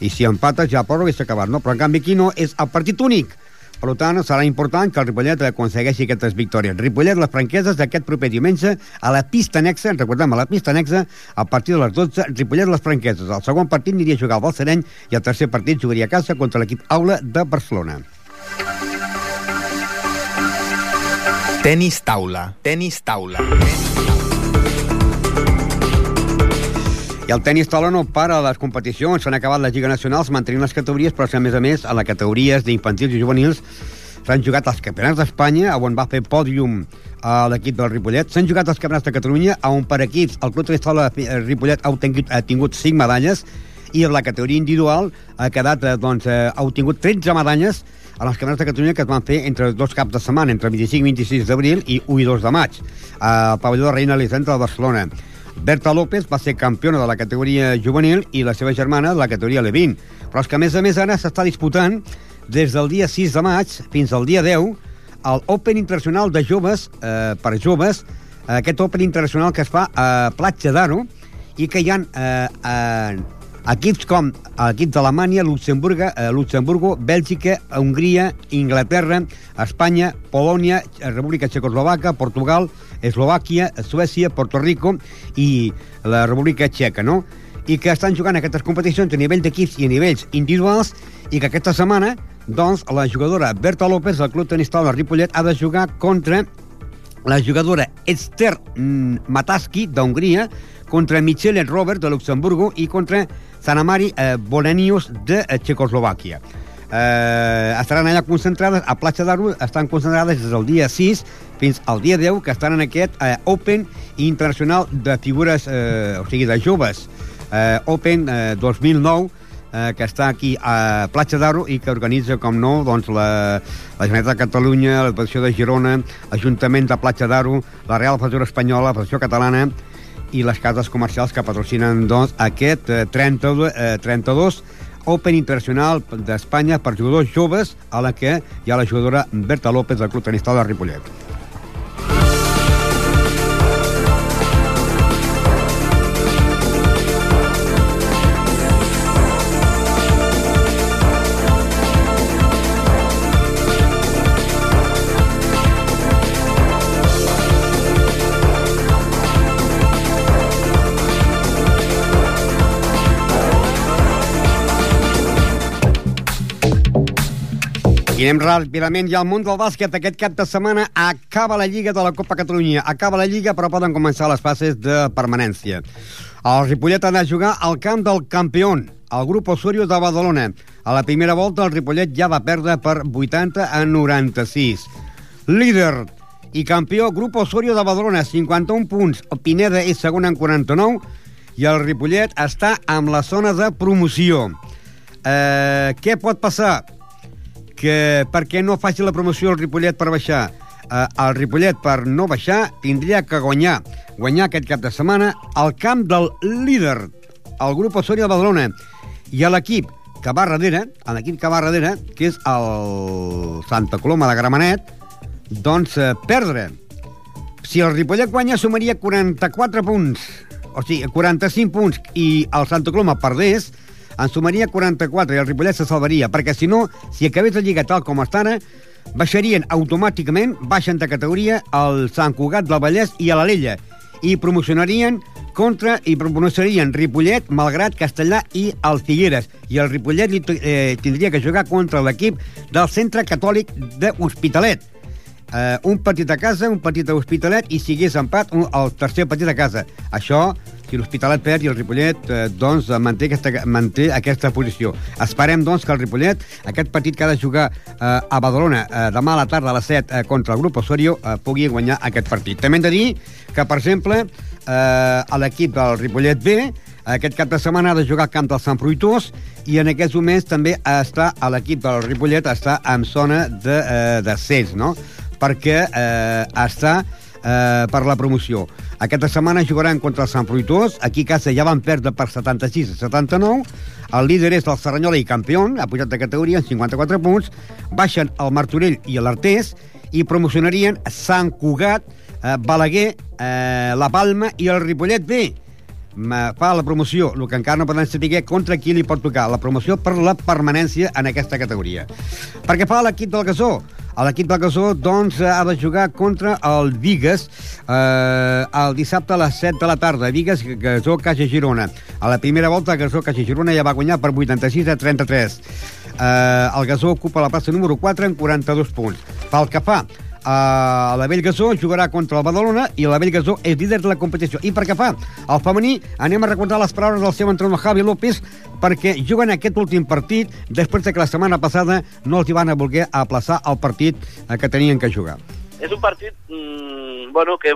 I si empates ja pròrroga i s'ha acabat, no? Però en canvi aquí no, és el partit únic. Per tant, serà important que el Ripollet aconsegueixi aquestes victòries. Ripollet, les franqueses d'aquest proper diumenge a la pista anexa, recordem, a la pista anexa, a partir de les 12, Ripollet, les franqueses. El segon partit aniria a jugar al Balsareny i el tercer partit jugaria a casa contra l'equip Aula de Barcelona. Tenis taula. Tenis taula. I el tenis taula no para les competicions. S'han acabat les Lligues Nacionals mantenint les categories, però a més a més, a les categories d'infantils i juvenils s'han jugat els campionats d'Espanya, on va fer pòdium a l'equip del Ripollet. S'han jugat els campionats de Catalunya, on per equips el Club Tenis Taula eh, Ripollet ha obtingut, ha tingut 5 medalles, i en la categoria individual ha quedat, eh, doncs, eh, ha obtingut 13 medalles a les campionats de Catalunya que es van fer entre dos caps de setmana, entre el 25 i 26 d'abril i 1 i 2 de maig, al pavelló de Reina Elisenda de Barcelona. Berta López va ser campiona de la categoria juvenil i la seva germana de la categoria Levin. Però és que, a més a més, ara s'està disputant des del dia 6 de maig fins al dia 10 el Open Internacional de Joves, eh, per joves, eh, aquest Open Internacional que es fa a Platja d'Aro i que hi ha eh, eh, equips com equips d'Alemanya, Luxemburga, eh, Luxemburgo, Bèlgica, Hongria, Inglaterra, Espanya, Polònia, República Txecoslovaca, Portugal, Eslovàquia, Suècia, Puerto Rico i la República Txeca, no? i que estan jugant aquestes competicions a nivell d'equips i a nivells individuals i que aquesta setmana, doncs, la jugadora Berta López del Club Tenis Taula Ripollet ha de jugar contra la jugadora Esther Mataski d'Hongria contra Michele Robert de Luxemburgo i contra Sanamari eh, Bolenius de eh, Txecoslovàquia. Eh, estaran allà concentrades, a Platja d'Aro estan concentrades des del dia 6 fins al dia 10, que estan en aquest eh, Open Internacional de Figures, eh, o sigui, de joves, eh, Open eh, 2009, eh, que està aquí a Platja d'Aro i que organitza, com no, doncs la, la Generalitat de Catalunya, la Federació de Girona, l'Ajuntament de Platja d'Aro, la Real Federació Espanyola, la Federació Catalana i les cases comercials que patrocinen doncs, aquest eh, 32, eh, 32 Open Internacional d'Espanya per jugadors joves, a la que hi ha la jugadora Berta López del Club Tenista de Ripollet. I anem ràpidament ja al món del bàsquet. Aquest cap de setmana acaba la Lliga de la Copa Catalunya. Acaba la Lliga, però poden començar les fases de permanència. El Ripollet ha de jugar al camp del campió, el grup Osorio de Badalona. A la primera volta, el Ripollet ja va perdre per 80 a 96. Líder i campió, grup Osorio de Badalona, 51 punts. El Pineda és segon en 49 i el Ripollet està amb la zona de promoció. Eh, què pot passar? Que per què no faci la promoció el Ripollet per baixar? Eh, el Ripollet, per no baixar, tindria que guanyar guanyar aquest cap de setmana al camp del líder, el grup Osorio de Badalona, i a l'equip que va darrere, a l'equip que va darrere, que és el Santa Coloma de Gramenet, doncs eh, perdre. Si el Ripollet guanya, sumaria 44 punts, o sigui, 45 punts, i el Santa Coloma perdés, en sumaria 44 i el Ripollet se salvaria, perquè si no, si acabés la Lliga tal com està ara, baixarien automàticament, baixen de categoria el Sant Cugat del Vallès i a l'Alella, i promocionarien contra i promocionarien Ripollet, Malgrat, Castellà i el Figueres. I el Ripollet eh, tindria que jugar contra l'equip del Centre Catòlic d'Hospitalet. Eh, un partit a casa, un partit a Hospitalet i si hagués empat, un, el tercer partit a casa. Això si l'Hospitalet perd i el Ripollet eh, doncs, manté, aquesta, manté aquesta posició. Esperem doncs, que el Ripollet, aquest partit que ha de jugar eh, a Badalona eh, demà a la tarda a les 7 eh, contra el grup Osorio, eh, pugui guanyar aquest partit. També hem de dir que, per exemple, eh, l'equip del Ripollet B aquest cap de setmana ha de jugar al camp del Sant Fruitós i en aquests moments també està a l'equip del Ripollet està en zona de, eh, de CES, no? Perquè eh, està eh, per la promoció. Aquesta setmana jugaran contra el Sant Fruitós. Aquí a casa ja van perdre per 76 a 79. El líder és el Serranyola i campió, ha pujat de categoria en 54 punts. Baixen el Martorell i l'Artés i promocionarien Sant Cugat, eh, Balaguer, eh, La Palma i el Ripollet B fa la promoció, el que encara no poden saber contra qui li pot tocar, la promoció per la permanència en aquesta categoria. Perquè fa l'equip del Gasó, L'equip del Gasó doncs, ha de jugar contra el Vigues eh, el dissabte a les 7 de la tarda. Vigues, Gasó, Caixa Girona. A la primera volta, Gasó, Caixa Girona ja va guanyar per 86 a 33. Eh, el Gasó ocupa la plaça número 4 en 42 punts. Pel que fa a la Bellgasó jugarà contra el Badalona i la Bellgasó és líder de la competició. I per què fa al femení, anem a recordar les paraules del seu entrenador Javi López perquè juguen aquest últim partit després de que la setmana passada no els hi van a voler aplaçar el partit eh, que tenien que jugar. És un partit, mmm, bueno, que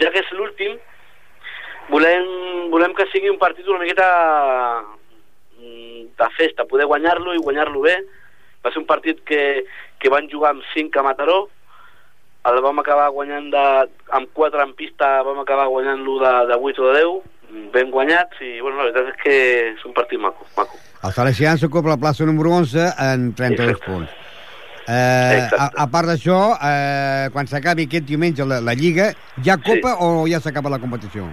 ja que és l'últim, volem, volem que sigui un partit una miqueta mm, de festa, poder guanyar-lo i guanyar-lo bé. Va ser un partit que, que van jugar amb 5 a Mataró, el vam acabar guanyant de, amb 4 en pista, vam acabar guanyant-lo de, de 8 o de 10, ben guanyats i bueno, la veritat és que és un partit maco. maco. El Salesians s'ocupa la plaça número 11 en 32 Exacte. punts. Eh, a, a part d'això, eh, quan s'acabi aquest diumenge la, la Lliga, hi ha Copa sí. o ja s'acaba la competició?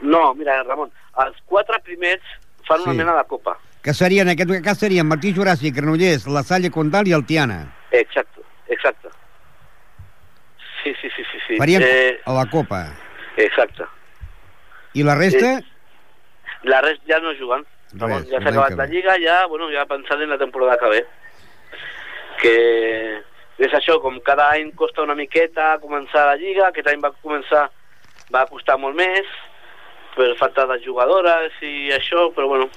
No, mira, Ramon, els quatre primers fan sí. una mena de Copa. Que serien, en aquest cas serien Martí Juràssic, Granollers, La Salle Condal i el Tiana. Exacte, exacte. Sí, sí, sí, sí. sí. Farien eh, a la Copa. Exacte. I la resta? Eh, la resta ja no juguen. Res, ja s'ha acabat la Lliga, ja, bueno, ja pensant en la temporada que ve. Que és això, com cada any costa una miqueta començar la Lliga, aquest any va començar, va costar molt més, per falta de jugadores i això, però bueno,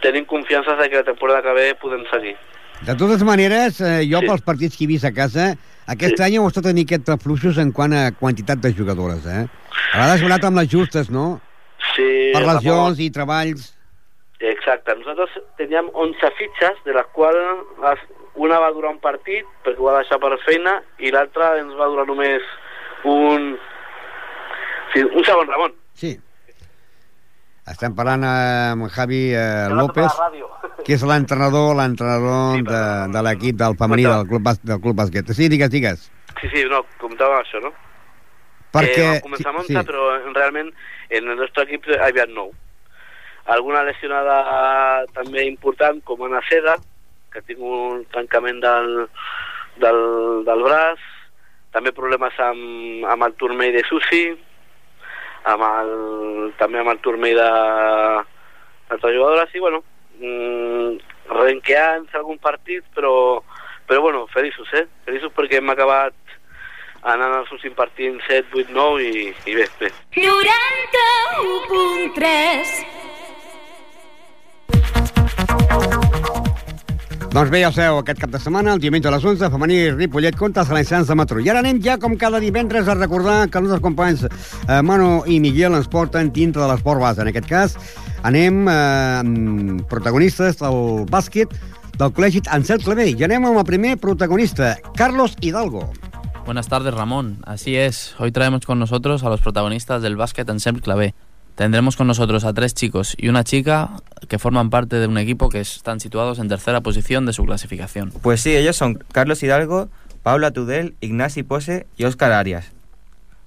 tenim confiança de que la temporada que ve podem seguir. De totes maneres, eh, jo sí. pels partits que he vist a casa, aquest sí. any heu estat una miqueta fluixos en quant a quantitat de jugadores, eh? A vegades heu anat amb les justes, no? Sí. Per lesions i treballs. Exacte. Nosaltres teníem 11 fitxes, de les quals una va durar un partit, perquè ho va deixar per feina, i l'altra ens va durar només un... Sí, un segon, Ramon. Sí. Estem parlant amb Javi eh, López, que és l'entrenador l'entrenador Sí, de, de l'equip del femení del club, del club bàsquet. Sí, digues, digues. Sí, sí, no, comptava això, no? Perquè... Eh, vam començar a muntar, però realment en el nostre equip hi havia nou. Alguna lesionada també important, com Ana Seda, que tinc un tancament del, del, del braç, també problemes amb, amb el turmell de Susi, amb el, també amb el turmell de d'altres jugadores, i bueno, mm, renqueants algun partit, però, però bueno, feliços, eh? Feliços perquè hem acabat anant als últims partits 7, 8, 9 i, i bé, bé. 91.3 Doncs bé, ja ho sabeu, aquest cap de setmana, el diumenge a les 11, femení Ripollet contra els valencians de Matró. I ara anem ja, com cada divendres, a recordar que els nostres companys eh, Manu i Miguel ens porten dintre de l'esport base. En aquest cas, anem eh, amb protagonistes del bàsquet del col·legi Ansel Clavé. I anem amb el primer protagonista, Carlos Hidalgo. Buenas tardes, Ramón. Así es, hoy traemos con nosotros a los protagonistas del básquet Ensemble Clavé. Tendremos con nosotros a tres chicos y una chica que forman parte de un equipo que están situados en tercera posición de su clasificación. Pues sí, ellos son Carlos Hidalgo, Paula Tudel, Ignasi Pose y Óscar Arias.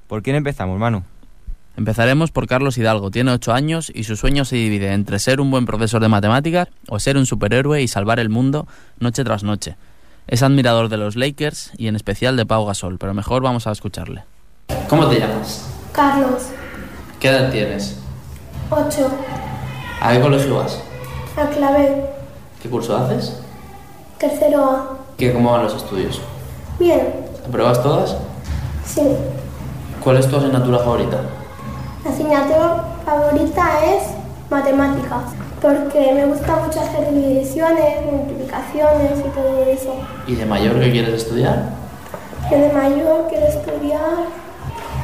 ¿Por quién empezamos, Manu? Empezaremos por Carlos Hidalgo. Tiene 8 años y su sueño se divide entre ser un buen profesor de matemáticas o ser un superhéroe y salvar el mundo noche tras noche. Es admirador de los Lakers y en especial de Pau Gasol, pero mejor vamos a escucharle. ¿Cómo te llamas? Carlos, ¿Qué edad tienes? 8. ¿A qué colegio vas? La clave. ¿Qué curso haces? Tercero A. ¿Qué, ¿Cómo van los estudios? Bien, ¿Apruebas todas? sí. ¿Cuál es tu asignatura favorita? La asignatura favorita es matemáticas, porque me gusta mucho hacer divisiones, multiplicaciones y todo eso. ¿Y de mayor qué quieres estudiar? Yo de mayor quiero estudiar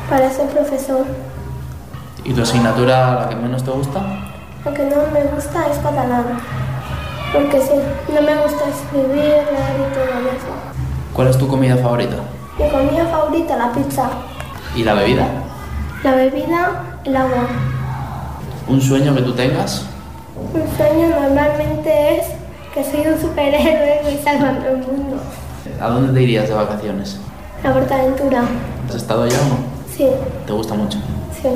para ser profesor. ¿Y tu asignatura la que menos te gusta? Lo que no me gusta es catalán, porque sí, no me gusta escribir, leer y todo eso. ¿Cuál es tu comida favorita? Mi comida favorita, la pizza. ¿Y la bebida? La bebida, el agua. ¿Un sueño que tú tengas? Un sueño normalmente es que soy un superhéroe y salvando el mundo. ¿A dónde te irías de vacaciones? La Portaventura. ¿Has estado allá o no? Sí, ¿Te gusta mucho? sí.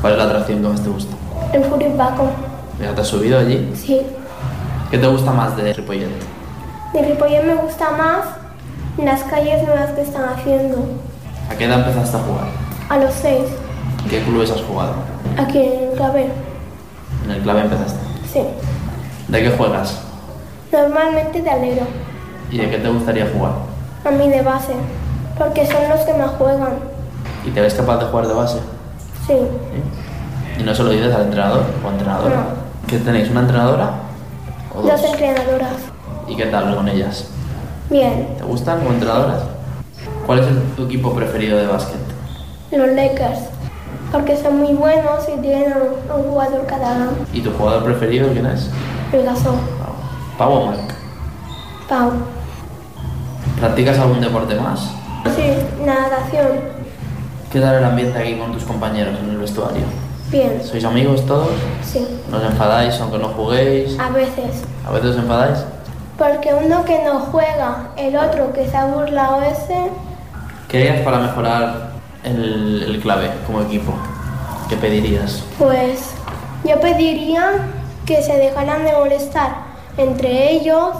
¿Cuál es la atracción que más te gusta? El Furipaco. ¿Ya te has subido allí? Sí. ¿Qué te gusta más de Ripollet? De Ripollet me gusta más las calles nuevas que están haciendo. ¿A qué edad empezaste a jugar? A los seis, ¿En qué clubes has jugado? aquí en Claver. En el clave empezaste. Sí. ¿De qué juegas? Normalmente de alero. ¿Y de qué te gustaría jugar? A mí de base. Porque son los que más juegan. ¿Y te ves capaz de jugar de base? Sí. ¿Y no se lo dices al entrenador o entrenadora? No. ¿Qué tenéis? ¿Una entrenadora? ¿O dos? Dos entrenadoras. ¿Y qué tal con ellas? Bien. ¿Te gustan como entrenadoras? ¿Cuál es el- tu equipo preferido de básquet? Los Lakers. Porque son muy buenos y tienen un, un jugador catalán. ¿Y tu jugador preferido quién es? El Gasol. ¿Pau o Marc? Pau. ¿Practicas algún deporte más? Sí, natación. ¿Qué tal el ambiente aquí con tus compañeros en el vestuario? Bien. ¿Sois amigos todos? Sí. ¿No os enfadáis aunque no juguéis? A veces. ¿A veces os enfadáis? Porque uno que no juega, el otro que se ha burlado ese, ¿Qué harías para mejorar el, el clave como equipo? ¿Qué pedirías? pues yo pediría que se dejaran de molestar entre ellos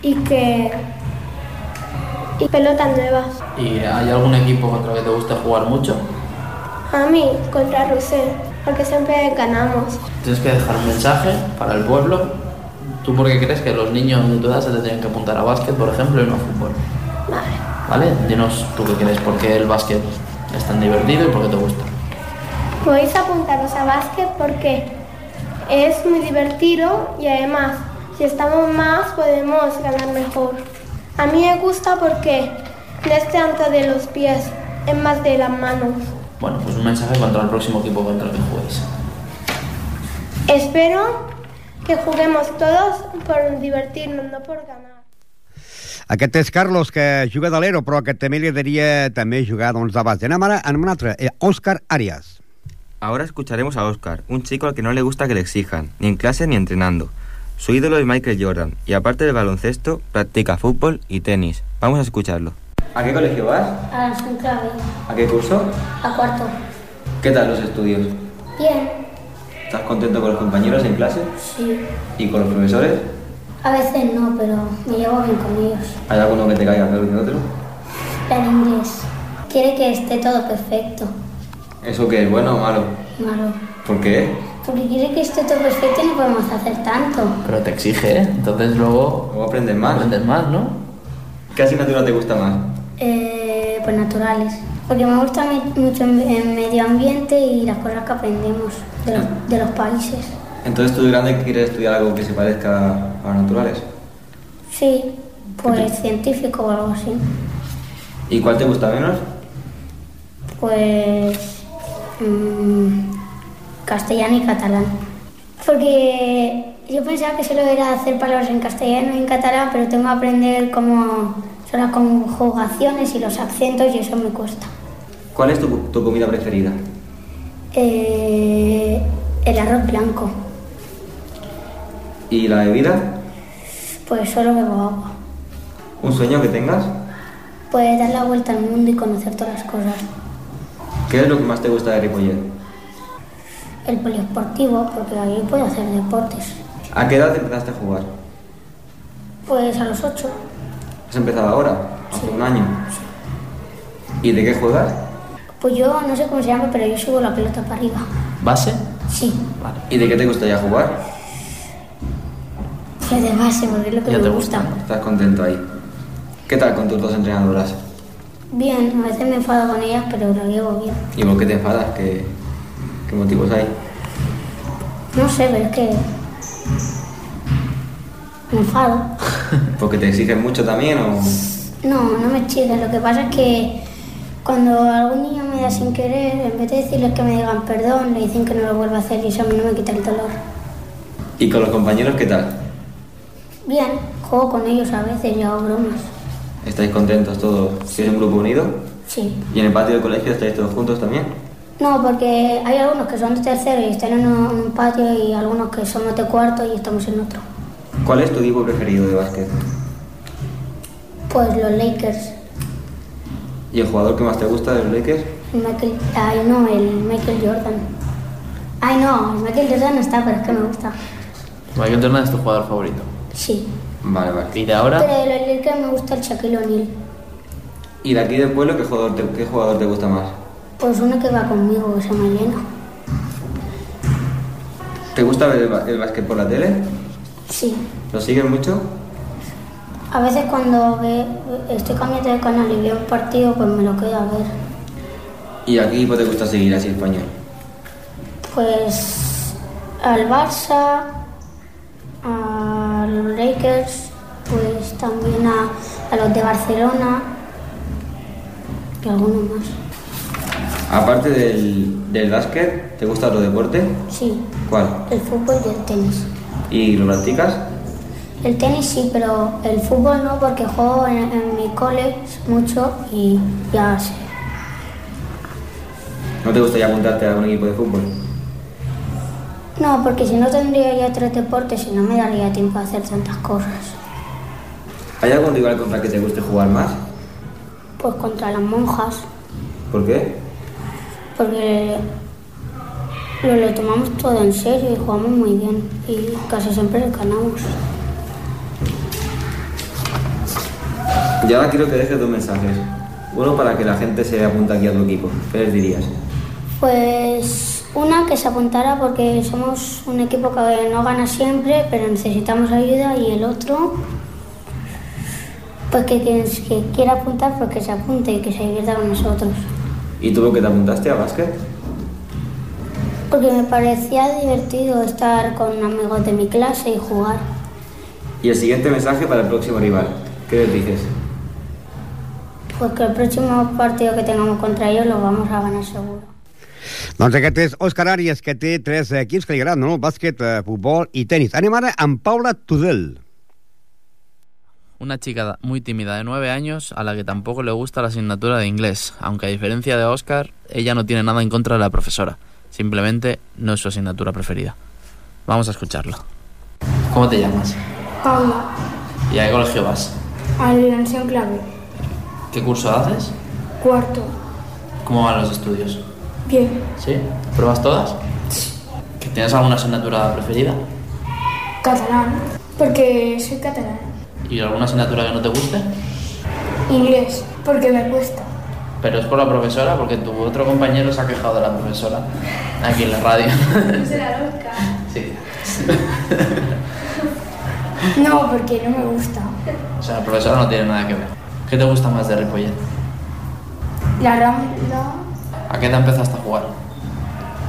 y que... y pelotas nuevas. ¿Y hay algún equipo contra el que te guste jugar mucho? A mí, contra Rosé, porque siempre ganamos. Tienes que dejar un mensaje para el pueblo. ¿Tú por qué crees que los niños de tu edad se te tienen que apuntar a básquet, por ejemplo, y no a fútbol? Vale. ¿Vale? Dinos tú qué crees, por qué el básquet es tan divertido y por qué te gusta. Podéis apuntaros a básquet porque es muy divertido y además, si estamos más, podemos ganar mejor. A mí me gusta porque no es tanto de los pies, es más de las manos. Bueno, pues un mensaje contra el próximo equipo contra el que juguéis. Espero que juguemos todos por divertirnos, no por ganar. Aquest és Carlos, que juga de l'Ero, però que també li agradaria també jugar doncs, de base. Anem ara amb un altre, eh, Òscar Arias. Ahora escucharemos a Oscar, un chico al que no le gusta que le exijan, ni en clase ni entrenando. Su ídolo es Michael Jordan y aparte del baloncesto, practica fútbol y tenis. Vamos a escucharlo. ¿A qué colegio vas? A la central, ¿A qué curso? a cuarto. ¿Qué tal los estudios? Bien, ¿Estás contento con los compañeros en clase? sí. ¿Y con los profesores? A veces no, pero me llevo bien con ellos. ¿Hay alguno que te caiga peor que otro? En inglés. Quiere que esté todo perfecto. ¿Eso qué es? ¿Bueno o malo? Malo. ¿Por qué? Porque quiere que esté todo perfecto y no podemos hacer tanto. Pero te exige, ¿eh? Entonces luego ¿Cómo aprendes más? aprendes más, ¿no? ¿Qué asignatura te gusta más? Eh, pues naturales. Porque me gusta mucho el medio ambiente y las cosas que aprendemos de los, de los países. Entonces tú de grande quieres estudiar algo que se parezca a los naturales. Sí, pues científico o algo así. ¿Y cuál te gusta menos? Pues mm, castellano y catalán. Porque yo pensaba que solo era hacer palabras en castellano y en catalán, pero tengo que aprender cómo son las conjugaciones y los acentos y eso me cuesta. ¿Cuál es tu, tu comida preferida? Eh, el arroz blanco, ¿Y la bebida? pues solo bebo agua. ¿Un sueño que tengas? Pues dar la vuelta al mundo y conocer todas las cosas. ¿Qué es lo que más te gusta de Ripollet? El poliesportivo, porque ahí puedo hacer deportes. ¿A qué edad empezaste a jugar? Pues a los ocho, ¿Has empezado ahora? ¿Hace un año? ¿Y de qué juegas? pues yo no sé cómo se llama, pero yo subo la pelota para arriba. ¿Base? Sí, Vale. ¿Y de qué te gustaría jugar? pues de base, porque es lo que Ya me te gusta. ¿Estás contento ahí? ¿Qué tal con tus dos entrenadoras? Bien, a veces me enfado con ellas, pero lo llevo bien. ¿Y por qué te enfadas? ¿Qué, qué motivos hay? No sé, pero es que me enfado. ¿Porque te exigen mucho también o...? No, no me chida. Lo que pasa es que cuando algún niño me da sin querer, en vez de decirles que me digan perdón, le dicen que no lo vuelva a hacer y eso a mí no me quita el dolor. ¿Y con los compañeros qué tal? Bien, juego con ellos a veces y hago bromas. ¿Estáis contentos todos? ¿Sois un grupo unido? Sí. ¿Y en el patio del colegio estáis todos juntos también? No, porque hay algunos que son de tercero y están en un, patio y algunos que somos de cuarto y estamos en otro. ¿Cuál es tu equipo preferido de básquet? Pues los Lakers. ¿Y el jugador que más te gusta de los Lakers? El Michael, ay no, el Michael Jordan. Ay no, el Michael Jordan no está, pero es que me gusta. Michael Jordan es tu jugador favorito. Sí. Vale, vale. ¿Y de ahora? Pero de los Lakers me gusta el Shaquille O'Neal. ¿Y de aquí del pueblo qué jugador te, qué jugador te gusta más? Pues uno que va conmigo, que se llama Elena. ¿Te gusta ver el, el básquet por la tele? Sí. ¿Lo sigues mucho? A veces cuando ve- estoy cambiando de canal y veo un partido, pues me lo quedo a ver. ¿Y a qué equipo te gusta seguir así español? Pues al Barça, a los Lakers, pues también a, a los de Barcelona y algunos más. Aparte del, del básquet, ¿te gusta otro deporte? Sí, ¿Cuál? el fútbol y el tenis. ¿Y lo practicas? El tenis sí, pero el fútbol no, porque juego en, en mi cole mucho y ya sé. ¿No te gustaría apuntarte a un equipo de fútbol? No, porque si no tendría ya tres deportes y no me daría tiempo a hacer tantas cosas. ¿Hay algún rival contra el que te guste jugar más? Pues contra las monjas, ¿Por qué? Porque lo, lo tomamos todo en serio y jugamos muy bien y casi siempre ganamos. Y ahora quiero que dejes dos mensajes. Uno para que la gente se apunte aquí a tu equipo. ¿Qué les dirías? Pues una que se apuntara porque somos un equipo que no gana siempre, pero necesitamos ayuda y el otro, pues que quien que quiera apuntar, pues que se apunte y que se divierta con nosotros. ¿Y tú por qué te apuntaste a básquet? Porque me parecía divertido estar con amigos de mi clase y jugar. Y el siguiente mensaje para el próximo rival. ¿Qué les dices? Pues que el próximo partido que tengamos contra ellos lo vamos a ganar seguro. Doncs aquest és Òscar Àries, que té tres equips que li agraden, no? Bàsquet, eh, futbol i tenis. Anem ara amb Paula Tudel. Una chica muy tímida de 9 años a la que tampoco le gusta la asignatura de inglés, aunque a diferencia de Oscar, ella no tiene nada en contra de la profesora. Simplemente no es su asignatura preferida. Vamos a escucharlo. ¿Cómo te llamas? Paula, ¿Y a qué colegio vas? Alianza Clave, ¿Qué curso haces? cuarto, ¿Cómo van los estudios? bien, ¿Sí? ¿Pruebas todas? ¿Que ¿Tienes alguna asignatura preferida? catalán, porque soy catalán, ¿Y alguna asignatura que no te guste? inglés, porque me cuesta, Pero es por la profesora, porque tu otro compañero se ha quejado de la profesora aquí en la radio. ¿Será loca? sí. No, porque no me gusta. O sea, la profesora no tiene nada que ver. ¿Qué te gusta más de Ripollet? La Rambla ¿A qué edad empezaste a jugar?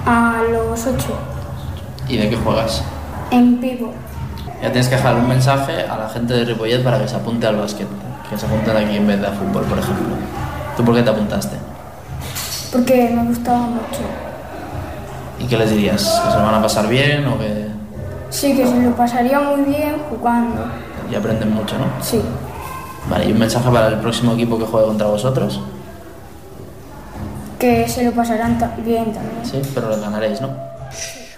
a los 8, ¿Y de qué juegas? en vivo, Ya tienes que dejar un mensaje a la gente de Ripollet para que se apunte al básquet. Que se apunten aquí en vez de a fútbol, por ejemplo. ¿Tú por qué te apuntaste? porque me gustaba mucho. ¿Y qué les dirías? ¿Que se lo van a pasar bien o que Sí, que se lo pasaría muy bien jugando. y aprenden mucho, no? Sí, Vale, ¿y un mensaje para el próximo equipo que juegue contra vosotros? que se lo pasarán bien también. Sí, pero lo ganaréis, ¿no?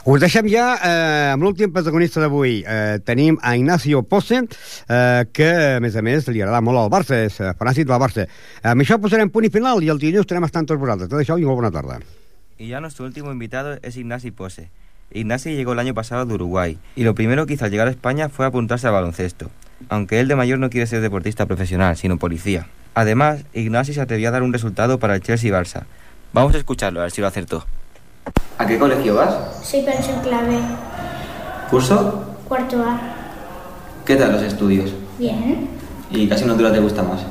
Us deixem ja eh, amb l'últim protagonista d'avui. Eh, tenim a Ignacio Posse, eh, que, a més a més, li agrada molt al Barça, és eh, fanàtic del Barça. Eh, amb això posarem punt i final i el dilluns estarem estant tots vosaltres. Tot això i molt bona tarda. Y ya nuestro último invitado es Ignasi Pose. Ignasi llegó el año pasado de Uruguay y lo primero que hizo al llegar a España fue apuntarse al baloncesto, aunque él de mayor no quiere ser deportista profesional, sino policía. Además, Ignasi se atrevió a dar un resultado para el Chelsea-Barça. Vamos a escucharlo, a ver si lo acertó. ¿A qué colegio vas? Soy pensión clave, ¿Curso? cuarto A. ¿Qué tal los estudios? Bien. ¿Y qué asignatura te gusta más?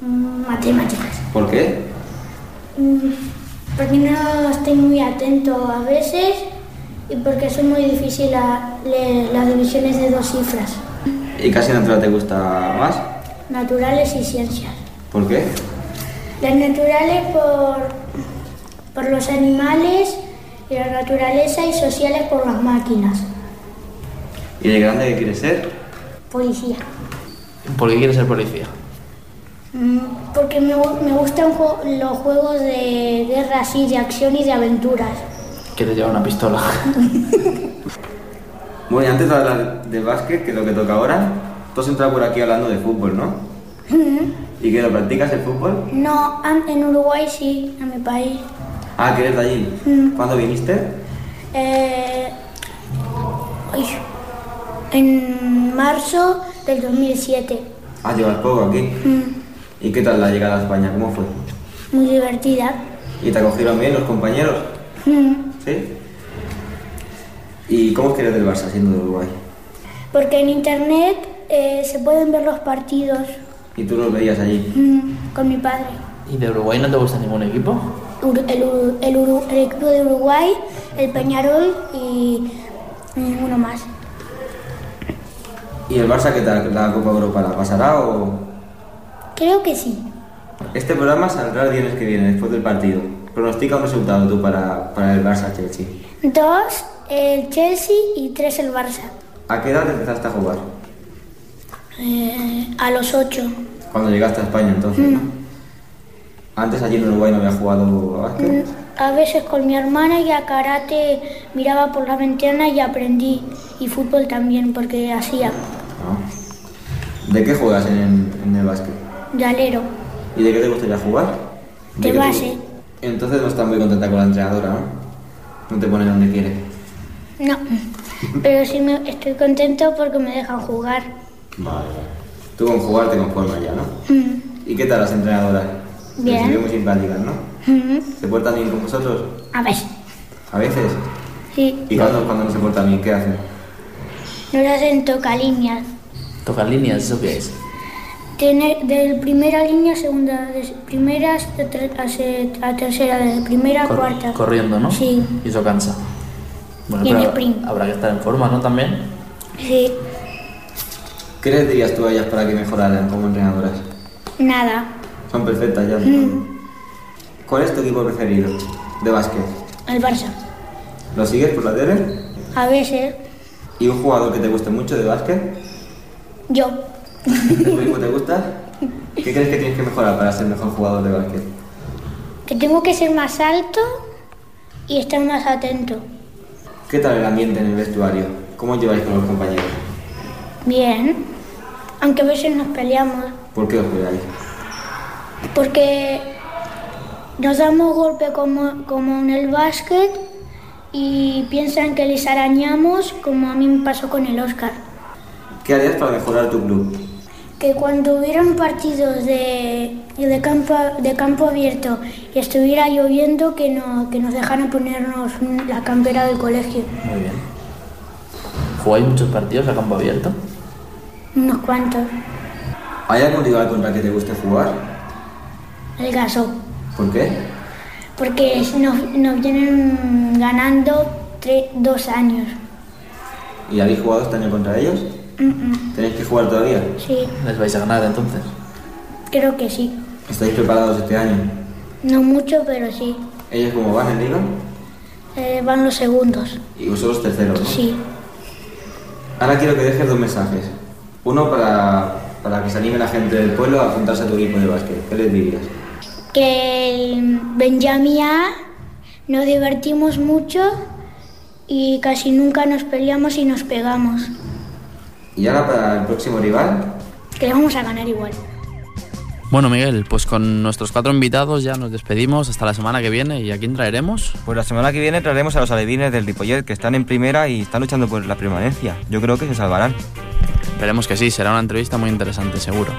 Mm, Matemáticas. ¿Por qué? Mm, Porque no estoy muy atento a veces y porque son muy difíciles la- le- las divisiones de dos cifras, ¿Y qué asignatura te gusta más? naturales y ciencias. ¿Por qué? Las naturales por, por los animales y la naturaleza y sociales por las máquinas. ¿Y de grande qué quieres ser? Policía. ¿Por qué quieres ser policía? Mm, Porque me, me gustan ju- los juegos de guerra así, de acción y de aventuras. Que te lleva una pistola. Bueno, y antes de hablar de básquet, que es lo que toca ahora, tú has entrado por aquí hablando de fútbol, ¿no? ¿Y que lo practicas el fútbol? No, en Uruguay sí, a mi país. Ah, que eres de allí. Mm. ¿Cuándo viniste? Eh, en marzo del 2007. Ah, llevas poco aquí. Mm, ¿Y qué tal la llegada a España? ¿Cómo fue? Muy divertida. ¿Y te acogieron bien los compañeros? Mm, ¿Sí? ¿Y cómo es que eres del Barça siendo de Uruguay? Porque en internet eh, se pueden ver los partidos ¿Y tú los veías allí? mm, con mi padre. ¿Y de Uruguay no te gusta ningún equipo? El, el el equipo de Uruguay, el Peñarol y ninguno más. ¿Y el Barça qué tal? ¿La Copa Europa la pasará o...? Creo que sí. Este programa saldrá el viernes que viene, después del partido. Pronostica un resultado tú para, para el Barça-Chelsea. Dos, el Chelsea y tres, el Barça. ¿A qué edad empezaste a jugar? Eh, a los ocho. Cuando llegaste a España, entonces, ¿no? Antes allí en Uruguay no había jugado a básquet. A veces con mi hermana y a karate miraba por la ventana y aprendí. Y fútbol también, porque hacía ¿no? ¿De qué juegas en, en el básquet? de alero, ¿Y de qué te gustaría jugar? de te- base. Entonces no estás muy contenta con la entrenadora, ¿no? No te pone donde quiere. No, pero sí me estoy contento porque me dejan jugar. Vale. Tú con jugar te conformas ya, ¿no? Mm, ¿Y qué tal las entrenadoras? Bien. Se muy simpáticas, ¿no? ¿Se portan bien con vosotros? A ver, A veces. sí, ¿Y cuando, cuando no se portan bien, qué hacen? nos hacen tocalíneas. ¿Tocar líneas? ¿Eso qué es? Tiene de primera línea, segunda, de primera hasta a, tercera, de primera a Cor- cuarta. Corriendo, ¿no? Sí. Y eso cansa. Bueno, Y en pero sprint. habrá que estar en forma, ¿no? También. Sí, ¿Qué les dirías tú a ellas para que mejoraran como entrenadoras? nada. Son perfectas ya. Mm, ¿Cuál es tu equipo preferido de básquet? el Barça. ¿Lo sigues por la tele? A veces, ¿Y un jugador que te guste mucho de básquet? yo. ¿Tu equipo te gusta? ¿Qué crees que tienes que mejorar para ser mejor jugador de básquet? Que tengo que ser más alto y estar más atento. ¿Qué tal el ambiente en el vestuario? ¿Cómo os lleváis con los compañeros? Bien, aunque a veces nos peleamos, ¿Por qué os peleáis? Porque nos damos golpe como, como en el básquet y piensan que les arañamos, como a mí me pasó con el Oscar. ¿Qué harías para mejorar tu club? Que cuando hubieran partidos de, de, campo, de campo abierto y estuviera lloviendo, que, no, que nos dejaran ponernos la campera del colegio. Muy bien. ¿Jugáis muchos partidos a campo abierto? Unos cuantos. ¿Hay algún rival contra el que te guste jugar? El gaso. ¿Por qué? Porque nos, nos vienen ganando tre- dos años. ¿Y habéis jugado este año contra ellos? ¿Tenéis que jugar todavía? Sí, ¿Les vais a ganar entonces? creo que sí. ¿Estáis preparados este año? No mucho, pero sí. ¿Ellos cómo van en liga? Eh, van los segundos. Y vosotros terceros, ¿no? Sí. Ahora quiero que dejes dos mensajes. Uno para, para que se anime la gente del pueblo a apuntarse a tu equipo de básquet. ¿Qué les dirías? Que el Benjamín A nos divertimos mucho y casi nunca nos peleamos y nos pegamos. Y ahora para el próximo rival, Que le vamos a ganar igual. Bueno, Miguel, pues con nuestros cuatro invitados ya nos despedimos hasta la semana que viene. ¿Y a quién traeremos? Pues la semana que viene traeremos a los alevines del Ripollet que están en primera y están luchando por la permanencia. Yo creo que se salvarán. Esperemos que sí, será una entrevista muy interesante, seguro.